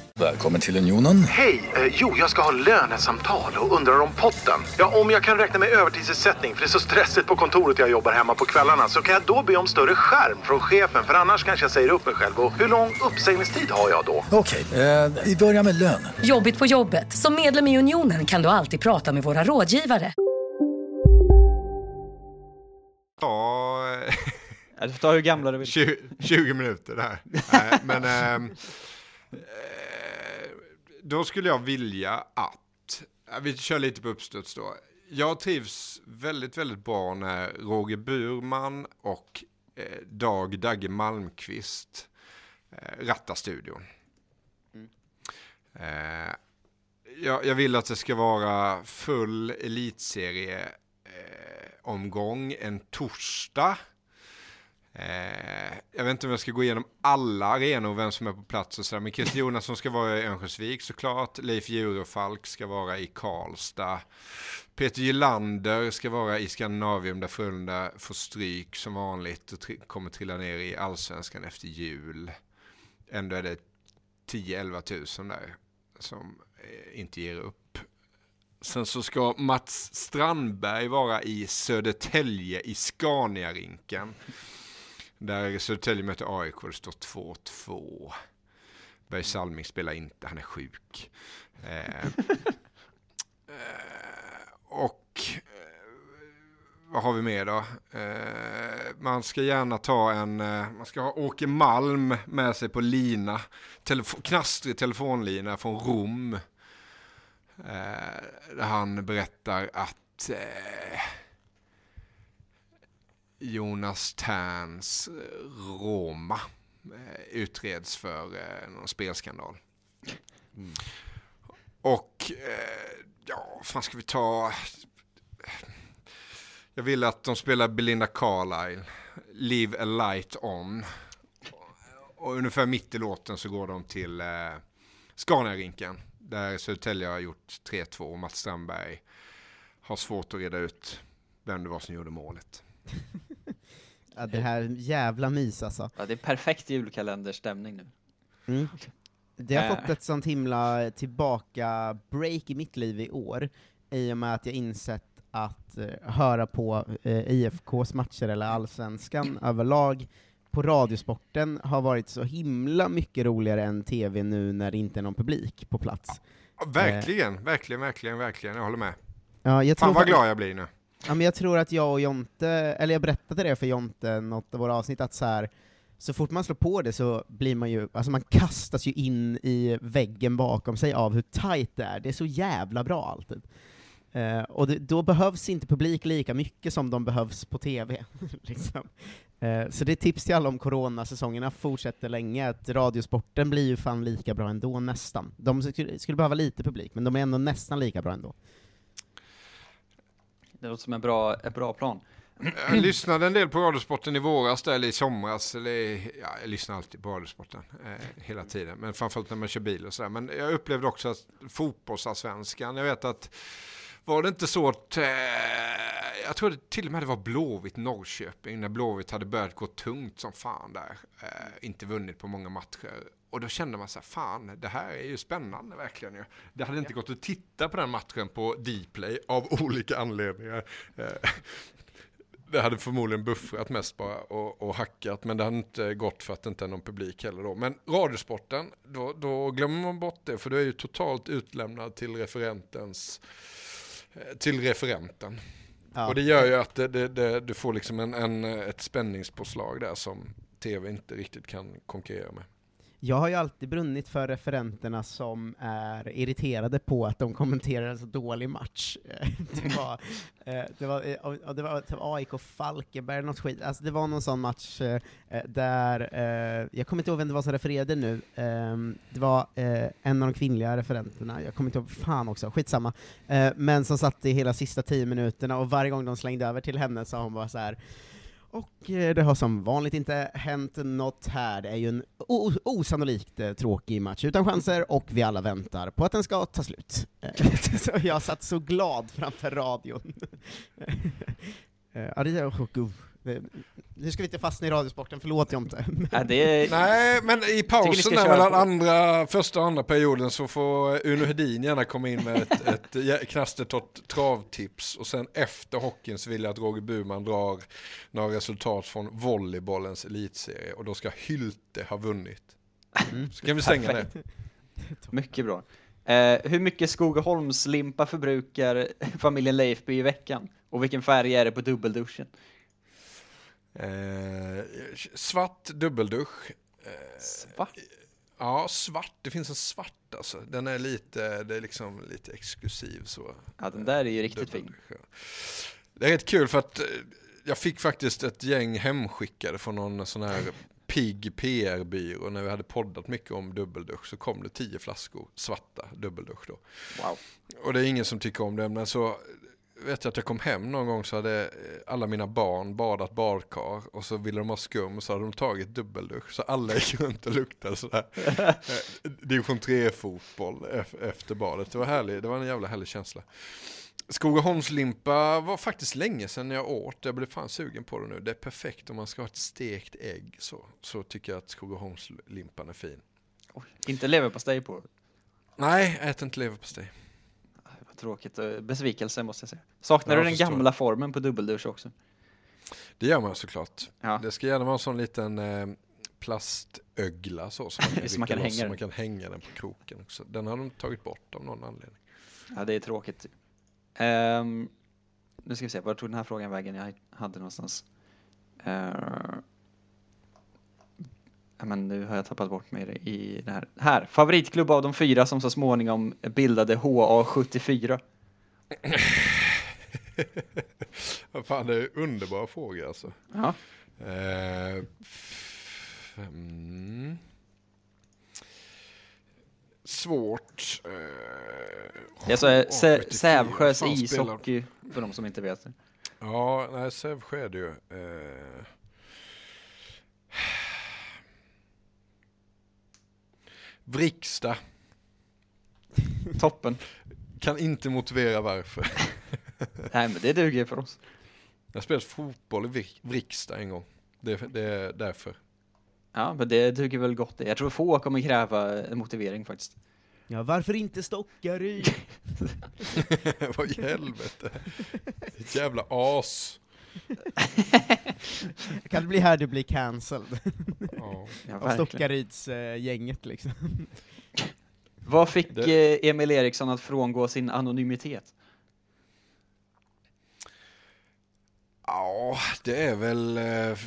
I: Välkommen till Unionen.
J: Hej! Eh, jo, jag ska ha lönesamtal och undrar om potten. Ja, om jag kan räkna med övertidsersättning för det är så stressigt på kontoret jag jobbar hemma på kvällarna så kan jag då be om större skärm från chefen för annars kanske jag säger upp mig själv. Och hur lång uppsägningstid har jag då?
I: Okej, eh, vi börjar med lön.
K: Jobbigt på jobbet. Som medlem i Unionen kan du alltid prata med våra rådgivare.
H: Ja,
G: Du får ta hur gamla du vill.
H: 20, 20 minuter där. Nej, men eh, då skulle jag vilja att, vi kör lite på uppstuds då. Jag trivs väldigt, väldigt bra när Roger Burman och eh, Dag Dagge Malmqvist eh, rattar studion. Eh, jag, jag vill att det ska vara full elitserie omgång en torsdag. Eh, jag vet inte om jag ska gå igenom alla arenor, och vem som är på plats och sådär. Men Christer Jonasson ska vara i Örnsköldsvik såklart. Leif Falk ska vara i Karlstad. Peter Gylander ska vara i Skandinavium där Frölunda får stryk som vanligt och tri- kommer trilla ner i allsvenskan efter jul. Ändå är det 10-11 tusen där som eh, inte ger upp. Sen så ska Mats Strandberg vara i Södertälje i Scania-rinken. Där Södertälje möter AIK och det står 2-2. Berg Salming spelar inte, han är sjuk. Eh, eh, och eh, vad har vi mer då? Eh, man ska gärna ta en, eh, man ska ha Åke Malm med sig på lina. Telefo- knastrig telefonlina från Rom. Eh, där han berättar att eh, Jonas Terns eh, Roma eh, utreds för eh, någon spelskandal. Mm. Och ja, vad fan ska vi ta? Jag vill att de spelar Belinda Carlisle, Leave a light on. Och ungefär mitt i låten så går de till eh, Scania-rinken. Där Södertälje har gjort 3-2 och Mats Strandberg har svårt att reda ut vem det var som gjorde målet. [laughs]
F: Ja, det här jävla mys alltså.
G: Ja, det är perfekt julkalenderstämning nu.
F: Mm. Det har
G: Äh.
F: fått ett sånt himla tillbaka-break i mitt liv i år, i och med att jag insett att eh, höra på eh, IFKs matcher eller allsvenskan [clears throat] överlag på Radiosporten har varit så himla mycket roligare än TV nu när det inte är någon publik på plats.
H: Ja, Verkligen, verkligen, verkligen, verkligen. Jag håller med.
F: Ja, jag
H: Fan
F: tror
H: vad glad jag blir nu.
F: Ja, men jag tror att jag och Jonte, eller jag berättade det för Jonte, något av våra avsnitt, att så här, så fort man slår på det så blir man ju, alltså man kastas ju in i väggen bakom sig av hur tight det är. Det är så jävla bra alltid. Uh, och det, då behövs inte publik lika mycket som de behövs på TV. [laughs] liksom. uh, så det är tips till alla om coronasäsongerna fortsätter länge, att Radiosporten blir ju fan lika bra ändå, nästan. De skulle, skulle behöva lite publik, men de är ändå nästan lika bra ändå.
G: Det låter som en bra, en bra plan.
H: Jag lyssnade en del på Radiosporten i våras, där, eller i somras, eller ja, jag lyssnar alltid på Radiosporten eh, hela tiden, men framförallt när man kör bil och sådär. Men jag upplevde också att fotbollsallsvenskan, jag vet att var det inte så att, eh, jag tror det till och med det var Blåvitt Norrköping, när Blåvitt hade börjat gå tungt som fan där, eh, inte vunnit på många matcher. Och då kände man så här, fan, det här är ju spännande verkligen ju. Det hade inte gått att titta på den matchen på Dplay av [laughs] olika anledningar. Eh, [laughs] det hade förmodligen buffrat mest bara och, och hackat, men det hade inte gått för att det inte är någon publik heller då. Men Radiosporten, då, då glömmer man bort det, för du är ju totalt utlämnad till referentens, till referenten.
F: Ja.
H: Och det gör ju att det, det, det, du får liksom en, en, ett spänningspåslag där som tv inte riktigt kan konkurrera med.
F: Jag har ju alltid brunnit för referenterna som är irriterade på att de kommenterar en så dålig match. [laughs] Det var, eh, det var, eh, det var typ AIK Falkenberg, något skit. Alltså det var någon sån match eh, där, jag kommer inte ihåg vem det var som refererade nu, ehm, det var en av de kvinnliga referenterna, jag kommer inte ihåg, fan också, skitsamma, men som satt i hela sista tio minuterna, och varje gång de slängde över till henne sa hon bara så här. Och eh, det har som vanligt inte hänt något här, det är ju en osannolikt eh, tråkig match utan chanser, och vi alla väntar på att den ska ta slut. Eh, [laughs] så jag satt så glad framför radion. [laughs] Ja, det är, nu ska vi inte fastna i radiosporten, förlåt Jonte. [laughs]
G: Ja, det är,
H: Nej, men i pausen där mellan
G: på.
H: andra, första och andra perioden så får Uno Hedin gärna komma in med ett, ett knastertorrt travtips och sen efter hockeyn så vill jag att Roger Burman drar några resultat från volleybollens elitserie och då ska Hylte ha vunnit.
F: Mm.
H: Så kan vi stänga det.
G: Mycket bra. Eh, hur mycket Skogaholmslimpa förbrukar familjen Leifby i veckan? Och vilken färg är det på dubbelduschen?
H: Eh, svart dubbeldusch. Eh,
G: svart?
H: Ja, svart. Det finns en svart alltså. Den är lite, det är liksom lite exklusiv så.
G: Ja, den där är ju riktigt fin.
H: Det är rätt kul för att eh, jag fick faktiskt ett gäng hemskickade från någon sån här pigg PR-byrå när vi hade poddat mycket om dubbeldusch så kom det tio flaskor svarta dubbeldusch då.
G: Wow.
H: Och det är ingen som tycker om det men så vet jag att jag kom hem någon gång så hade alla mina barn badat badkar och så ville de ha skum så hade de tagit dubbeldusch så alla gick [laughs] runt och luktade sådär. Division 3 fotboll efter badet. Det var härligt, det var en jävla härlig känsla. Skogaholmslimpa var faktiskt länge sedan jag åt. Jag blev fan sugen på det nu. Det är perfekt om man ska ha ett stekt ägg så, så tycker jag att Skogaholmslimpan är fin.
G: Oj, inte leverpastej på?
H: Nej, jag äter inte leverpastej.
G: Tråkigt. Besvikelse måste jag säga. Saknar jag du den gamla formen på dubbeldusch också?
H: Det gör man såklart. Ja. Det ska gärna vara en sån liten eh, plastögla så, som [laughs] man kan, så man kan, hänga, så man kan hänga den på kroken också. Den har de tagit bort av någon anledning.
G: Ja, det är tråkigt. Um, nu ska vi se, var tog den här frågan vägen jag hade någonstans? Uh, men nu har jag tappat bort mig i det här. Här, favoritklubb av de fyra som så småningom bildade HA74. [laughs]
H: Vad fan, det är en underbar fråga alltså.
G: Ja.
H: Uh, mm svårt. Eh,
G: det är så Sävsjös ishockey för de som inte vet det.
H: Ja, nej, Sävsjö är det ju. Eh. Vriksta. [laughs]
G: Toppen.
H: Kan inte motivera varför. [laughs]
G: nej, men det duger för oss.
H: Jag spelat fotboll i Vriksta en gång. Det, det är därför.
G: Ja, men det duger väl gott det. Jag tror få kommer kräva en motivering faktiskt.
F: Ja, varför inte Stockaryd? [laughs]
H: Vad i helvete? Ett jävla as.
F: Kan det bli här du blir cancelled?
G: ja,
F: Av Stockaryds-gänget liksom.
G: Vad fick det... Eh, Emil Eriksson att frångå sin anonymitet?
H: Ja, det är väl eh,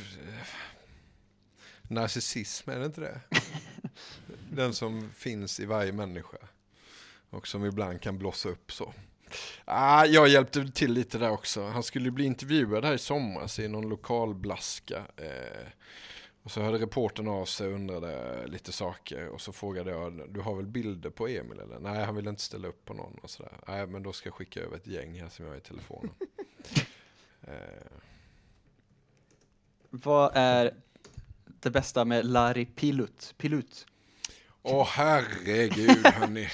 H: narcissism, är det inte det? [laughs] Den som finns i varje människa. Och som ibland kan blossa upp så. Ah, jag hjälpte till lite där också. Han skulle bli intervjuad här i somras i någon lokalblaska. Eh, och så hörde reporten av sig och undrade lite saker. Och så frågade jag, du har väl bilder på Emil eller? Nej, han vill inte ställa upp på någon och sådär. Nej, men då ska jag skicka över ett gäng här som jag har i telefonen. [laughs]
G: eh. Vad är det bästa med Larry Pilut? Pilut?
H: Åh oh, herregud hörni.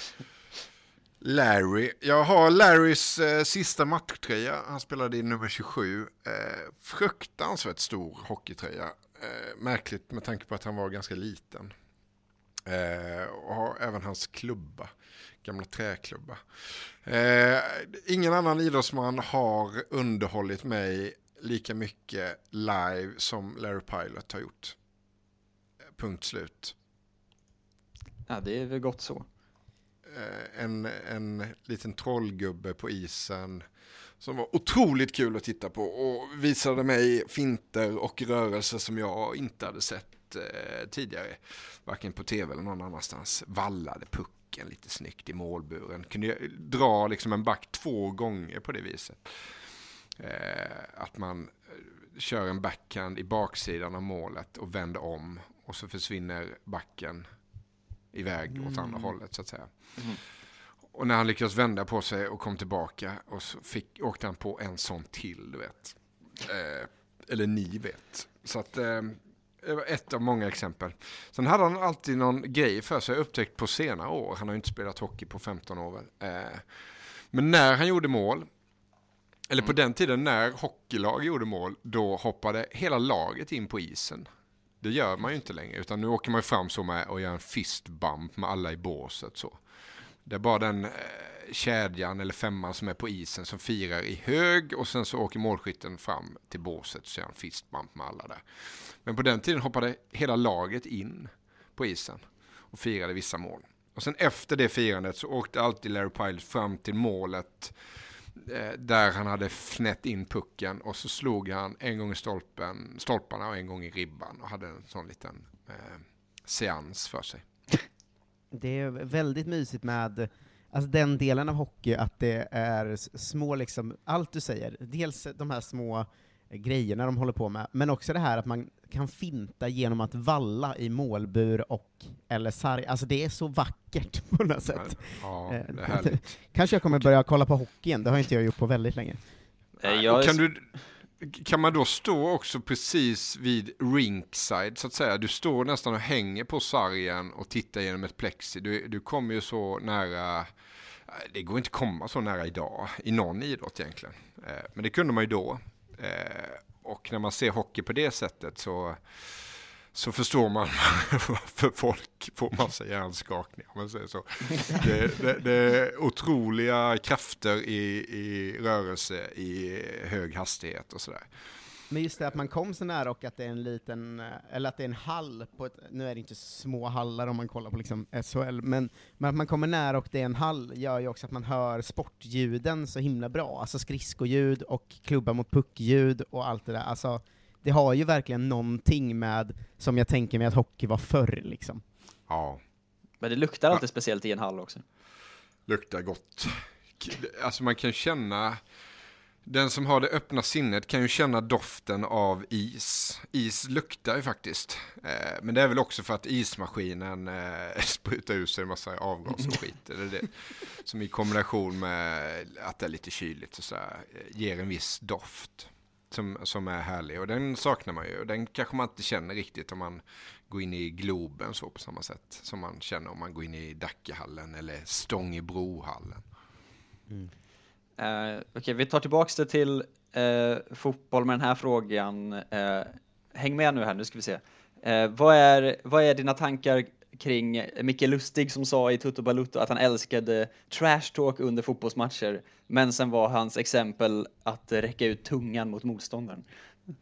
H: Larry. Jag har Larrys eh, sista matchtröja. Han spelade i nummer 27. Eh, fruktansvärt stor hockeytröja. Eh, märkligt med tanke på att han var ganska liten. Eh, och har även hans klubba. Gamla träklubba. Eh, ingen annan idrottsman har underhållit mig lika mycket live som Larry Pilot har gjort. Eh, punkt slut.
G: Ja, det är väl gott så.
H: Eh, en, en liten trollgubbe på isen som var otroligt kul att titta på och visade mig finter och rörelser som jag inte hade sett eh, tidigare. Varken på tv eller någon annanstans. Vallade pucken lite snyggt i målburen. Kunde dra liksom en back två gånger på det viset. Eh, att man eh, kör en backhand i baksidan av målet och vänder om och så försvinner backen iväg mm. åt andra mm. hållet så att säga. Mm. Och när han lyckades vända på sig och kom tillbaka och så fick, åkte han på en sån till, du vet. Eh, eller ni vet. Så att eh, det var ett av många exempel. Sen hade han alltid någon grej för sig, upptäckt på senare år. Han har ju inte spelat hockey på 15 år väl. Eh, men när han gjorde mål, eller på mm. den tiden när hockeylag gjorde mål, då hoppade hela laget in på isen. Det gör man ju inte längre, utan nu åker man ju fram så med och gör en fist bump med alla i båset så. Det är bara den eh, kedjan eller femman som är på isen som firar i hög och sen så åker målskytten fram till båset och så gör en fist bump med alla där. Men på den tiden hoppade hela laget in på isen och firade vissa mål. Och sen efter det firandet så åkte alltid Larry Pilot fram till målet Eh, där han hade fnätt in pucken och så slog han en gång i stolpen, stolparna och en gång i ribban och hade en sån liten eh, seans för sig.
F: Det är väldigt mysigt med alltså den delen av hockey, att det är små, liksom, allt du säger, dels de här små grejerna de håller på med, men också det här att man kan finta genom att valla i målbur och eller sarg. Alltså det är så vackert [laughs] på något sätt.
H: Ja, eh. [laughs]
F: Kanske jag kommer börja kolla på hockey igen, det har inte jag gjort på väldigt länge.
H: Eh, jag... Kan, du, kan man då stå också precis vid rinkside, så att säga? Du står nästan och hänger på sargen och tittar genom ett plexi. Du, du kommer ju så nära, eh, det går inte att komma så nära idag, i någon idrott egentligen. Men det kunde man ju då. Eh, och när man ser hockey på det sättet så, så förstår man [laughs] varför folk får massa hjärnskakningar. Man säger så. Det, det, det är otroliga krafter i, i rörelse i hög hastighet och sådär.
F: Men just det att man kom så nära och att det är en liten, eller att det är en hall på ett, nu är det inte små hallar om man kollar på liksom SHL, men, men att man kommer nära och det är en hall gör ju också att man hör sportljuden så himla bra, alltså skridskoljud och klubba mot puckljud och allt det där, alltså det har ju verkligen någonting med, som jag tänker mig att hockey var förr liksom.
H: Ja.
G: Men det luktar alltid ja. speciellt i en hall också.
H: Luktar gott. Alltså man kan känna, den som har det öppna sinnet kan ju känna doften av is. Is luktar ju faktiskt. Eh, men det är väl också för att ismaskinen eh, [laughs] sprutar ut sig en massa avgas och skit. Eller det, som i kombination med att det är lite kyligt och så här, eh, ger en viss doft. Som, som är härlig och den saknar man ju. Och den kanske man inte känner riktigt om man går in i Globen så på samma sätt. Som man känner om man går in i Dackehallen eller Stångebrohallen.
G: Mm. Uh, Okej, okay, vi tar tillbaks det till uh, fotboll med den här frågan. Uh, häng med nu här, nu ska vi se. vad, är, vad är dina tankar kring Micke Lustig som sa i Tutu Balutto att han älskade trash talk under fotbollsmatcher, men sen var hans exempel att räcka ut tungan mot motståndaren. [laughs]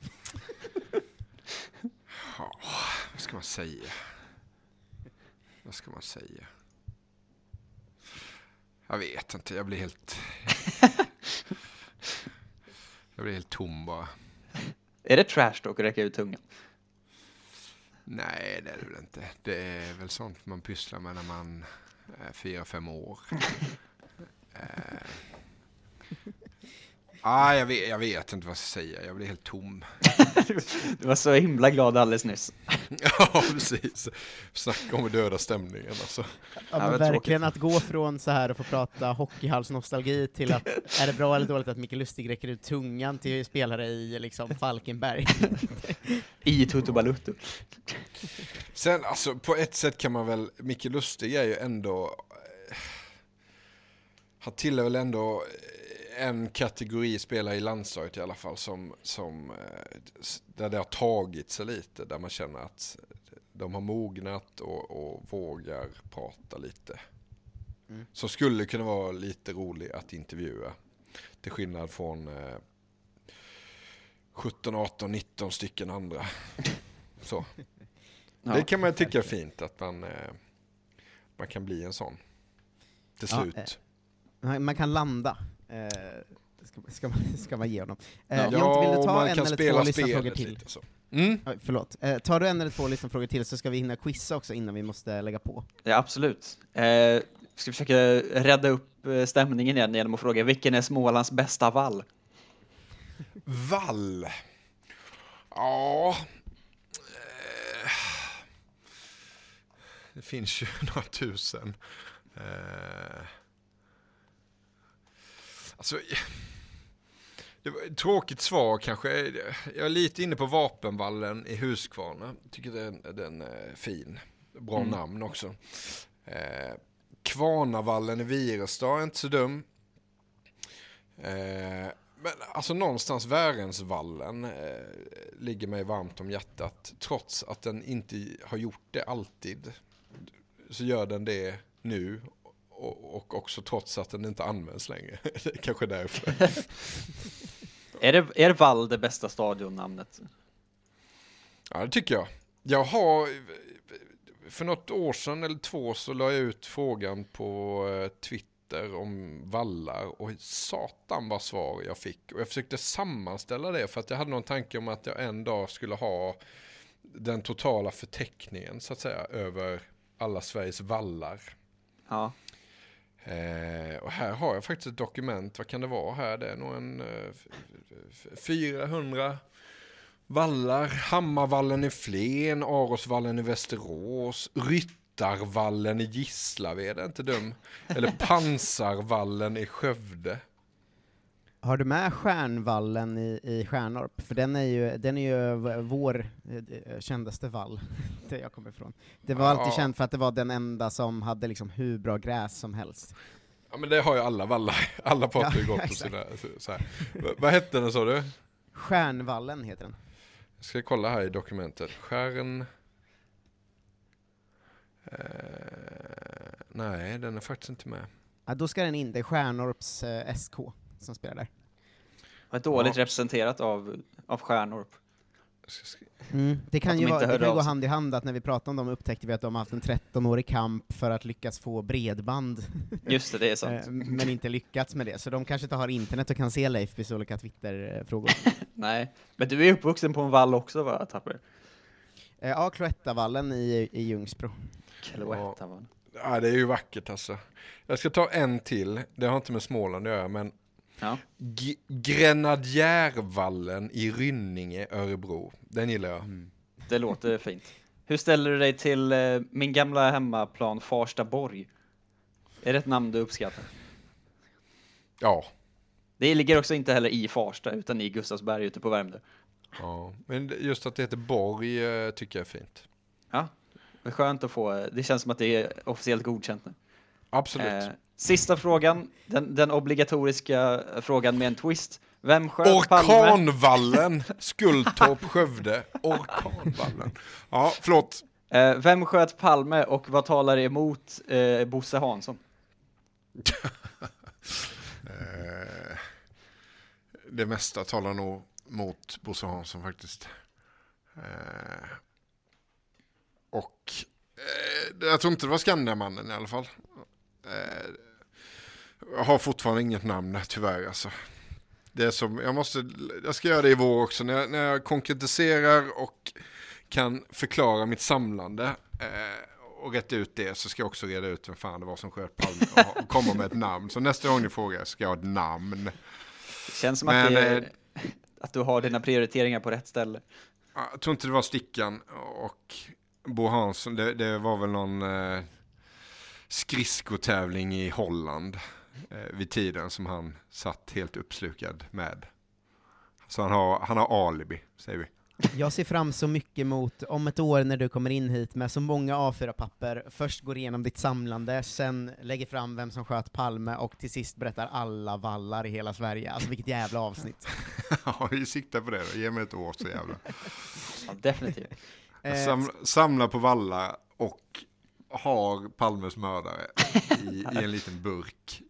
H: ja, vad ska man säga? Vad ska man säga? Jag vet inte, jag blir helt... [laughs] jag blir helt tom bara.
G: Är det trash talk att räcka ut tungan?
H: Nej, det är det väl inte. Det är väl sånt man pysslar med när man är fyra, fem år. [laughs] eh, Ah, jag, vet, jag vet inte vad jag ska säga, jag blir helt tom. [laughs]
G: du var så himla glad alldeles nyss. [laughs]
H: ja, precis. Snacka om döda stämningen alltså.
F: Ja, men verkligen tråkigt. att gå från så här och få prata hockeyhalsnostalgi till att är det bra eller dåligt att Micke Lustig räcker ut tungan till spelare i liksom Falkenberg? [laughs]
G: I Tutu Balutto.
H: Sen alltså, på ett sätt kan man väl, Micke Lustig är ju ändå, eh, han tillhör väl ändå en kategori spelare i landslaget i alla fall som, som eh, där det har tagit sig lite, där man känner att de har mognat och, och vågar prata lite. Mm. Som skulle kunna vara lite rolig att intervjua. Till skillnad från eh, 17, 18, 19 stycken andra. Så. Ja, det kan man tycka är fint att man, eh, man kan bli en sån. Till slut.
F: Ja, eh, man kan landa. Eh, ska, ska, man, [laughs] ska man ge honom.
H: Eh, ja, Jonte, vill du ta en eller två lyssnarfrågor till? Så. Mm.
F: Oj, förlåt. Eh, tar du en eller två lyssnarfrågor till så ska vi hinna quizza också innan vi måste lägga på.
G: Ja, absolut. Eh, ska försöka rädda upp eh, stämningen igen genom att fråga vilken är Smålands bästa vall?
H: Vall? Ja... Eh, det finns ju [laughs] några tusen. Eh, Alltså, det var ett tråkigt svar kanske. Jag är lite inne på Vapenvallen i Huskvarna. Tycker den, den är fin. Bra mm. namn också. Eh, Kvarnavallen i Virestad är inte så dum. Eh, men alltså någonstans Värensvallen eh, ligger mig varmt om hjärtat. Trots att den inte har gjort det alltid. Så gör den det nu och, också trots att den inte används längre. [laughs] Kanske därför. [laughs]
G: är, det, är Vall det bästa stadionnamnet?
H: Ja, det tycker jag. Jag har, för något år sedan eller två så la jag ut frågan på eh, Twitter Twitter om vallar och satan vad svar jag fick. Och jag försökte sammanställa det för att jag hade någon tanke om att jag en dag skulle ha den totala förteckningen så att säga över alla Sveriges vallar.
G: Ja.
H: Eh, och här har jag faktiskt ett dokument, vad kan det vara här? Det är nog en eh, 400 vallar. Hammarvallen i Flen, Arosvallen i Västerås, Ryttarvallen i Gislaved, är inte dum. Eller Pansarvallen i Skövde.
F: Har du med Stjärnvallen i, i Stjärnorp? För den är ju, den är ju vår eh, kändaste vall, [laughs] där jag kommer ifrån. Det var alltid
H: Ja.
F: känt för att det var den enda som hade liksom hur bra gräs som helst.
H: Ja men det har ju alla vallar. [laughs] Alla pratar ju
F: Ja,
H: gott på sina... Så, här. Vad hette den sa du?
F: Stjärnvallen heter den.
H: Jag ska kolla här i dokumentet. Stjärn... Eh, nej, den är faktiskt inte med.
F: Ja, då ska den in, det är Stjärnorps eh, SK som spelar där.
G: Var dåligt
H: Ja.
G: representerat av, av
H: skri-
F: Mm. Det kan ju vara, det kan gå hand i hand att när vi pratade om dem upptäckte vi att de har haft en 13-årig kamp för att lyckas få bredband, [laughs]
G: Just det, det är sant.
F: eh, men inte lyckats med det. Så de kanske inte har internet och kan se Leifbys olika Twitter-frågor. [laughs]
G: Nej, men du är uppvuxen på en vall också va, Tapper?
F: Eh, Ja, Cloettavallen i, i Ljungsbro.
G: Cloetta va?
H: Ja, det är ju vackert alltså. Jag ska ta en till. Det har inte med Småland att göra, men
G: Ja.
H: Grenadjärvallen i Rynninge, Örebro. Den gillar jag.
G: Det låter [laughs] fint. Hur ställer du dig till eh, min gamla hemmaplan Farstaborg? Är det ett namn du uppskattar?
H: Ja.
G: Det ligger också inte heller i Farsta utan i Gustavsberg ute på Värmdö.
H: ja. Men just att det heter Borg eh, tycker jag är fint.
G: Ja, det är skönt att få. Det känns som att det är officiellt godkänt nu.
H: Absolut.
G: Eh, sista frågan, den, den obligatoriska frågan med en twist. Vem sköt Palme?
H: Orkanvallen, [laughs] Skultorp, Skövde. Orkanvallen. Ja, förlåt.
G: Eh, vem sköt Palme och vad talar emot eh, Bosse Hansson? [laughs]
H: Eh, det mesta talar nog mot Bosse Hansson faktiskt. Eh, och eh, jag tror inte det var Skandiamannen i alla fall. Jag har fortfarande inget namn tyvärr alltså. Det är som, jag måste, jag ska göra det i vår också när jag, när jag konkretiserar och kan förklara mitt samlande eh, och rätta ut det så ska jag också reda ut vem fan det var som sköt Palme och, och komma med ett namn. Så nästa gång ni frågar ska jag ha ett namn.
G: Det känns som
H: Men,
G: att, det
H: eh,
G: att du har dina prioriteringar på rätt ställe.
H: Ja, Jag tror inte det var Stickan och Bo Hansson. Det, det var väl någon eh, skridskotävling i Holland eh, vid tiden som han satt helt uppslukad med. Så han har, han har alibi, säger vi.
F: Jag ser fram så mycket mot om ett år när du kommer in hit med så många A4-papper, först går igenom ditt samlande, sen lägger fram vem som sköt Palme, och till sist berättar alla vallar i hela Sverige. Alltså vilket jävla avsnitt. [laughs]
H: Ja, vi siktar på det då. Ge mig ett år så jävla.
G: Ja, definitivt.
F: Eh,
H: Sam, samla på valla och har Palmes mördare i, i en liten burk.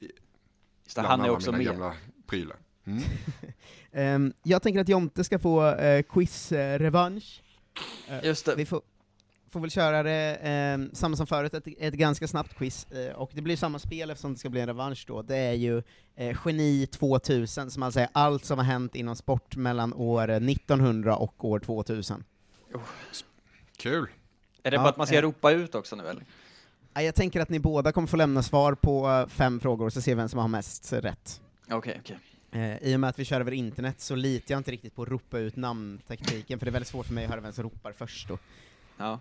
G: Just det, han är också med.
H: gamla prylar. Mm. [laughs]
F: Ehm, jag tänker att Jonte ska få uh, quiz-revansch.
G: Just det.
F: Vi får, får väl köra det ehm, samma som förut, ett, ett ganska snabbt quiz, eh, och det blir samma spel eftersom det ska bli en revansch då. Det är ju eh, Geni 2000, som alltså är allt som har hänt inom sport mellan år 1900 och år 2000.
H: Kul.
G: Är det
F: Ja,
G: bara att man ska
F: eh.
G: ropa ut också nu eller?
F: Ja, Jag tänker att ni båda kommer få lämna svar på eh, fem frågor, så ser vi vem som har mest rätt.
G: Okej, okej.
F: Eh, I och med att vi kör över internet så litar jag inte riktigt på att ropa ut namntekniken, för det är väldigt svårt för mig att höra vem som ropar först då.
G: Ja.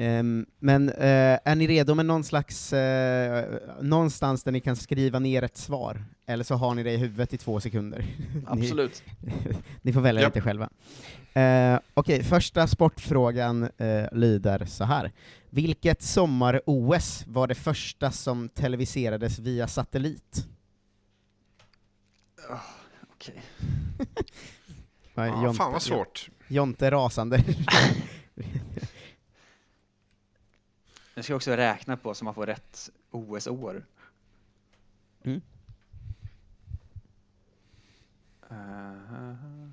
F: Ehm, men eh, är ni redo med någon slags, eh, någonstans där ni kan skriva ner ett svar? Eller så har ni det i huvudet i två sekunder. [laughs]
G: Absolut.
F: ni, [laughs] ni får välja
H: Japp.
F: lite själva. Eh, Okej, första sportfrågan eh, lyder så här. Vilket sommar-OS var det första som televiserades via satellit?
G: Okej. [laughs]
F: Ja,
H: Ja,
F: Jonte-
H: fan vad svårt.
F: Jonte är rasande.
G: Jag ska också räkna på så man får rätt OS-år.
F: Mm.
G: Uh,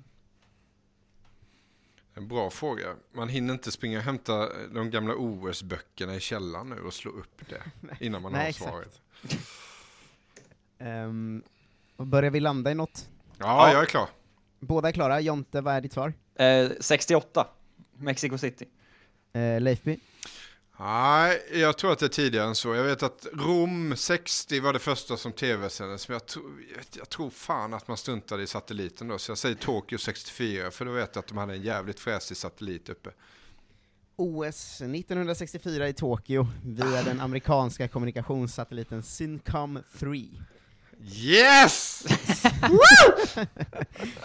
H: En bra fråga. Man hinner inte springa och hämta de gamla OS-böckerna i källaren nu och slå upp det [laughs] innan man
F: Nej,
H: har svaret.
F: Um, börjar vi landa i något?
H: Ja, jag är klar.
F: Båda är klara. Jonte, vad är ditt svar?
G: Eh, 68, Mexico City.
F: Eh, Leifby?
H: Nej, jag tror att det är tidigare än så. Jag vet att Rom 60 var det första som tv-sändes, men jag, tro, jag, tror fan att man struntade i satelliten då. Så jag säger Tokyo 64, för då vet jag att de hade en jävligt fräsig satellit uppe.
F: OS 1964 i Tokyo via den amerikanska kommunikationssatelliten Syncom 3.
H: Yes! [laughs]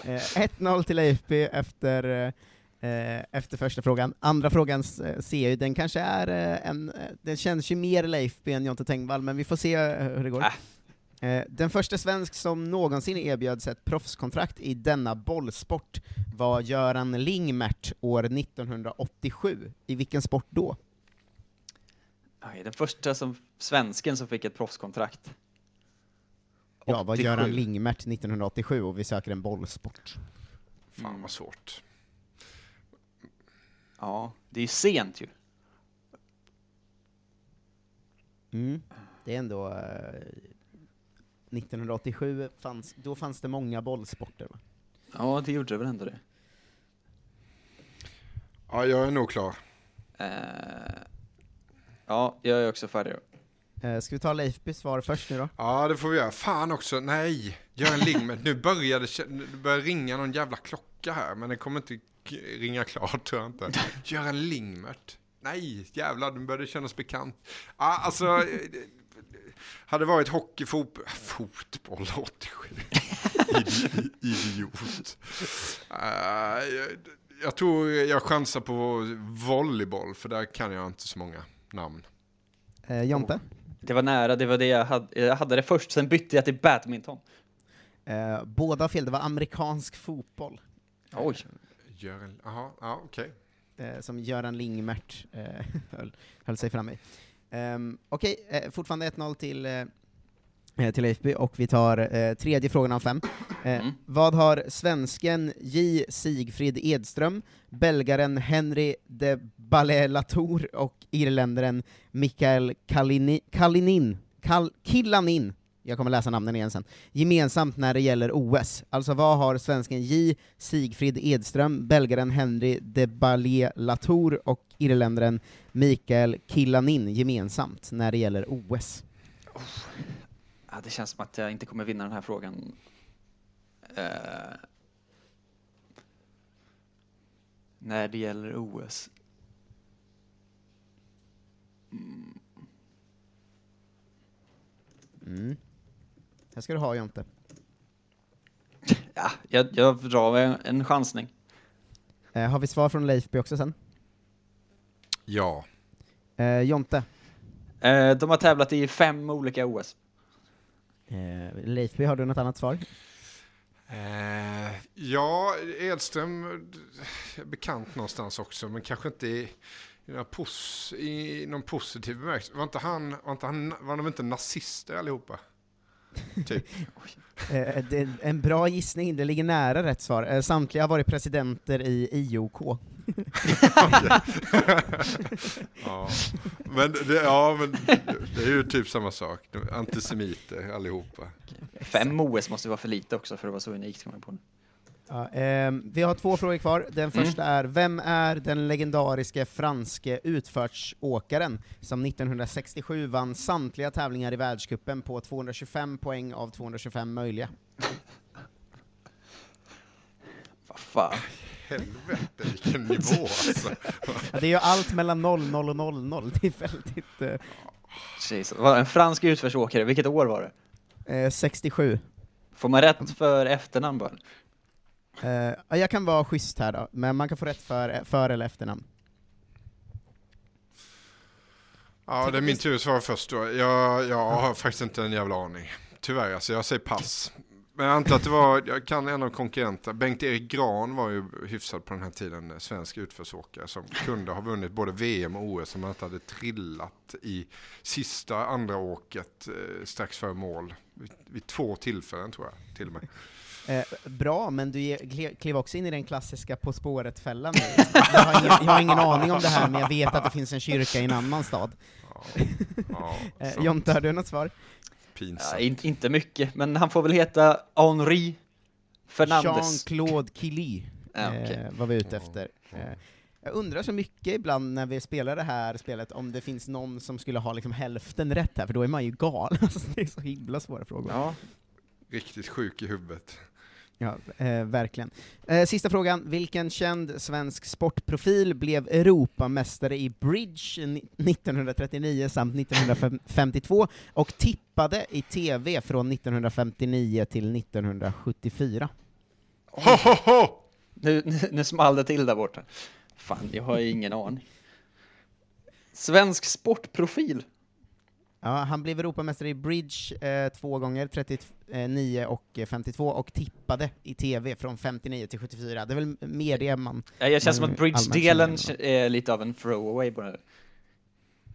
F: 1-0 [laughs] Eh, till Leifby efter, eh, efter första frågan. Andra frågan eh, ser jag ju, den kanske är eh, en, eh, den känns ju mer Leifby än Jonte Tengvall, men vi får se eh, hur det går. Eh, Den första svensk som någonsin erbjöds ett proffskontrakt i denna bollsport var Göran Lingmert år 1987. I vilken sport då?
G: Oj, Den första som, svensken som fick ett proffskontrakt.
F: Ja, var
G: 87.
F: Göran Lingmert 1987 och vi söker en bollsport.
H: Fan vad svårt.
G: Ja, det är ju sent ju.
F: Mm. Det är ändå... eh, 1987, fanns, då fanns det många bollsporter va?
G: Ja, det gjorde det väl ändå det.
H: Ja, jag är nog klar.
G: Eh, ja, jag är också färdig.
F: Eh, ska vi ta Leifbys svar först nu då?
H: Ja, det får vi göra. Fan också, nej. Nu börjar det, kä- nu börjar ringa någon jävla klocka här, men det kommer inte ringa klart tror jag inte. [laughs] Göran Lingmert. Nej, jävlar, nu börjar det kännas bekant. Ja, alltså, eh, hade varit hockey, fot, fotboll [laughs] 87. Idi- [laughs] Idiot. Eh, jag, tror jag chansar på volleyboll, för där kan jag inte så många namn.
F: Eh, Jonte?
G: Det var nära, det var det jag hade. Jag hade det först, sen bytte jag till badminton.
F: Eh, båda fel, det var amerikansk fotboll.
G: Oj.
H: Göran, jaha, ja okej.
F: Eh, som Göran Lingmert eh, [laughs] höll, höll sig fram i. Um, Okej, eh, fortfarande 1-0 till, eh, eh, till Leifby, och vi tar eh, tredje frågan av fem. Eh, Vad har svensken J. Sigfrid Edström, belgaren Henry de Ballet-Latour och irländaren Mikael Kalini, Kalinin, Kal, Killanin, jag kommer läsa namnen igen sen, gemensamt när det gäller OS. Alltså vad har svensken J. Sigfrid Edström, belgaren Henry de Ballet-Latour och irländaren Mikael Killanin gemensamt när det gäller OS?
G: Ja, det känns som att jag inte kommer vinna den här frågan. Eh, när det gäller OS.
F: Mm. Här ska du ha Jonte.
G: Ja, jag, jag drar en, en chansning.
F: Eh, har vi svar från Leifby också sen?
H: Ja.
F: Eh, Jonte?
G: Eh, de har tävlat i fem olika OS.
F: Eh, Leifby, har du något annat svar?
H: Eh, ja, Edström är bekant någonstans också, men kanske inte i, i, någon, pos, i någon positiv bemärkelse. Var inte han, var inte han, var de inte nazister allihopa? Typ. [laughs]
F: Eh, det är en bra gissning, det ligger nära rätt svar. Eh, samtliga har varit presidenter i IOK. [laughs]
H: ja. Men, det, ja, men det är ju typ samma sak. Antisemiter allihopa.
G: Fem OS måste vara för lite också för att vara så unikt. kommer jag på.
F: Ja, ehm, vi har två frågor kvar. Den
G: Mm.
F: första är, vem är den legendariske franske utförsåkaren som 1967 vann samtliga tävlingar i världscupen på 225 poäng av 225 möjliga?
G: Vad fan.
H: Helvete vilken nivå alltså.
F: Ja, det är ju allt mellan 00 och 00, det är väldigt... eh,
G: Jesus. En fransk utförsåkare, vilket år var det?
F: eh, 67.
G: Får man rätt för efternamn bara?
F: Eh, ja, jag kan vara schysst här då, men man kan få rätt för, för eller efternamn.
H: Ja, det är min tur att svara först då. Jag, jag har faktiskt inte en jävla aning. Tyvärr, alltså jag säger pass. Men jag antar att det var, jag kan en av konkurrenterna, Bengt-Erik Gran var ju hyfsad på den här tiden, svensk utförsåkare som kunde ha vunnit både VM och OS om han inte hade trillat i sista andra åket eh, strax före mål. Vid, vid två tillfällen tror jag, till och med.
F: Eh, bra, men du klev också in i den klassiska På spåret-fällan jag, har ingen, jag har ingen aning om det här, men jag vet att det finns en kyrka i en annan stad.
H: ja, [laughs]
F: eh,
H: sant.
F: Jonte, har du något svar?
H: Pinsamt.
G: Ja, in, inte mycket, men han får väl heta Henri Fernandes.
F: Jean-Claude Killy
G: Ja,
F: eh, var vi ute efter. Eh, jag undrar så mycket ibland när vi spelar det här spelet om det finns någon som skulle ha liksom hälften rätt här, för då är man ju galen. [laughs] Alltså, det är så himla svåra frågor.
G: Ja.
H: Riktigt sjuk i huvudet.
F: Ja, eh, verkligen. Eh, sista frågan. Vilken känd svensk sportprofil blev Europamästare i bridge ni- 1939 samt 1952 och tippade i TV från 1959 till 1974?
H: Ho, ho, ho!
G: Nu, nu, nu small det till där borta. Fan, jag har ingen aning. Svensk sportprofil.
F: Ja, han blev Europamästare i bridge eh, två gånger, 39 och eh, 52, och tippade i TV från 59 till 74. Det är väl mer det man...
G: Ja, Jag känns som att
F: allmänt
G: bridge-delen är lite av en throwaway här.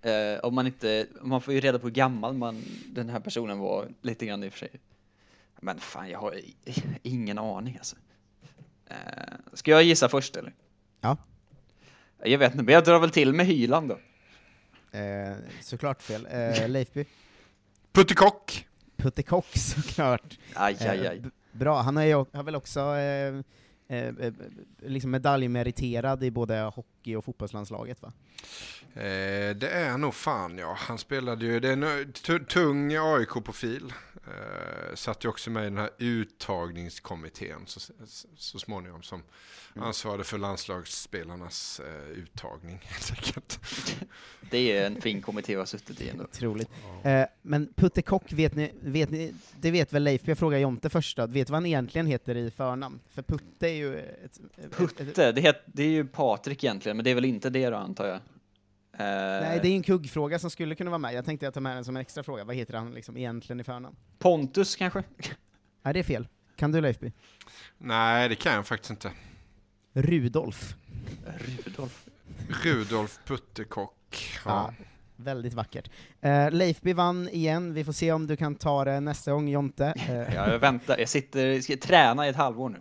G: Eh, om man inte, man får ju reda på hur gammal man, den här personen var lite grann i och för sig. Men fan, jag har ingen aning alltså. Eh, ska jag gissa först eller?
F: Ja.
G: Jag vet inte, men jag drar väl till med Hyland då.
F: Eh, såklart fel. Eh, [laughs] Leifby?
H: Puttekock!
F: Puttekock [laughs] såklart.
G: Aj, aj,
F: Eh,
G: aj.
F: b- bra, han har, ju, har väl också eh, eh, eh, liksom medaljmeriterad i både hockey och fotbollslandslaget va?
H: Eh, det är nog fan ja. Han spelade ju, det är en tu- tung AIK-profil. Eh, satt ju också med i den här uttagningskommittén så, så, småningom som ansvarade för landslagsspelarnas eh, uttagning [laughs] helt enkelt. [laughs]
G: Det är en fin kommitté att ha suttit i ändå.
F: Otroligt. Eh, men Puttekock, vet ni, vet ni, det vet väl Leif, jag frågar Jonte först då, vet vad han egentligen heter i förnamn? För Putte är ju ett... ett, ett,
G: Putte, det, het, det är ju Patrik egentligen, men det är väl inte det då antar jag? Eh,
F: Nej, det är ju en kuggfråga som skulle kunna vara med. Jag tänkte jag ta med den som en extra fråga. Vad heter han liksom egentligen i förnamn?
G: Pontus kanske? [laughs]
F: Nej, det är fel. Kan du Leifby?
H: Nej, det kan jag faktiskt inte.
F: Rudolf.
G: Rudolf.
H: Rudolf Puttekock. Ja.
F: Ja, väldigt vackert. Eh, Leifby vann igen, vi får se om du kan ta det nästa gång, Jonte.
G: Ja, jag väntar, jag sitter, ska träna i ett halvår nu.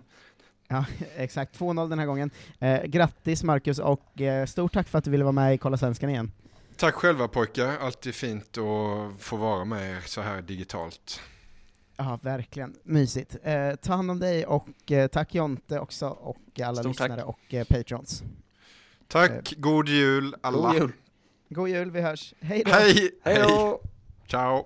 F: Ja, [laughs] exakt. 2-0 den här gången. Eh, grattis Marcus, och eh, stort tack för att du ville vara med i Kolla Svenskan igen.
H: Tack själva pojkar, alltid fint att få vara med er så här digitalt.
F: Ja, verkligen. Mysigt. Eh, ta hand om dig, och eh, tack Jonte också, och alla
G: Stort tack.
F: lyssnare och eh, patrons.
H: Tack, god jul alla.
G: God jul!
F: God jul, vi hörs. Hej då!
H: Hej!
G: Hej då!
H: Ciao!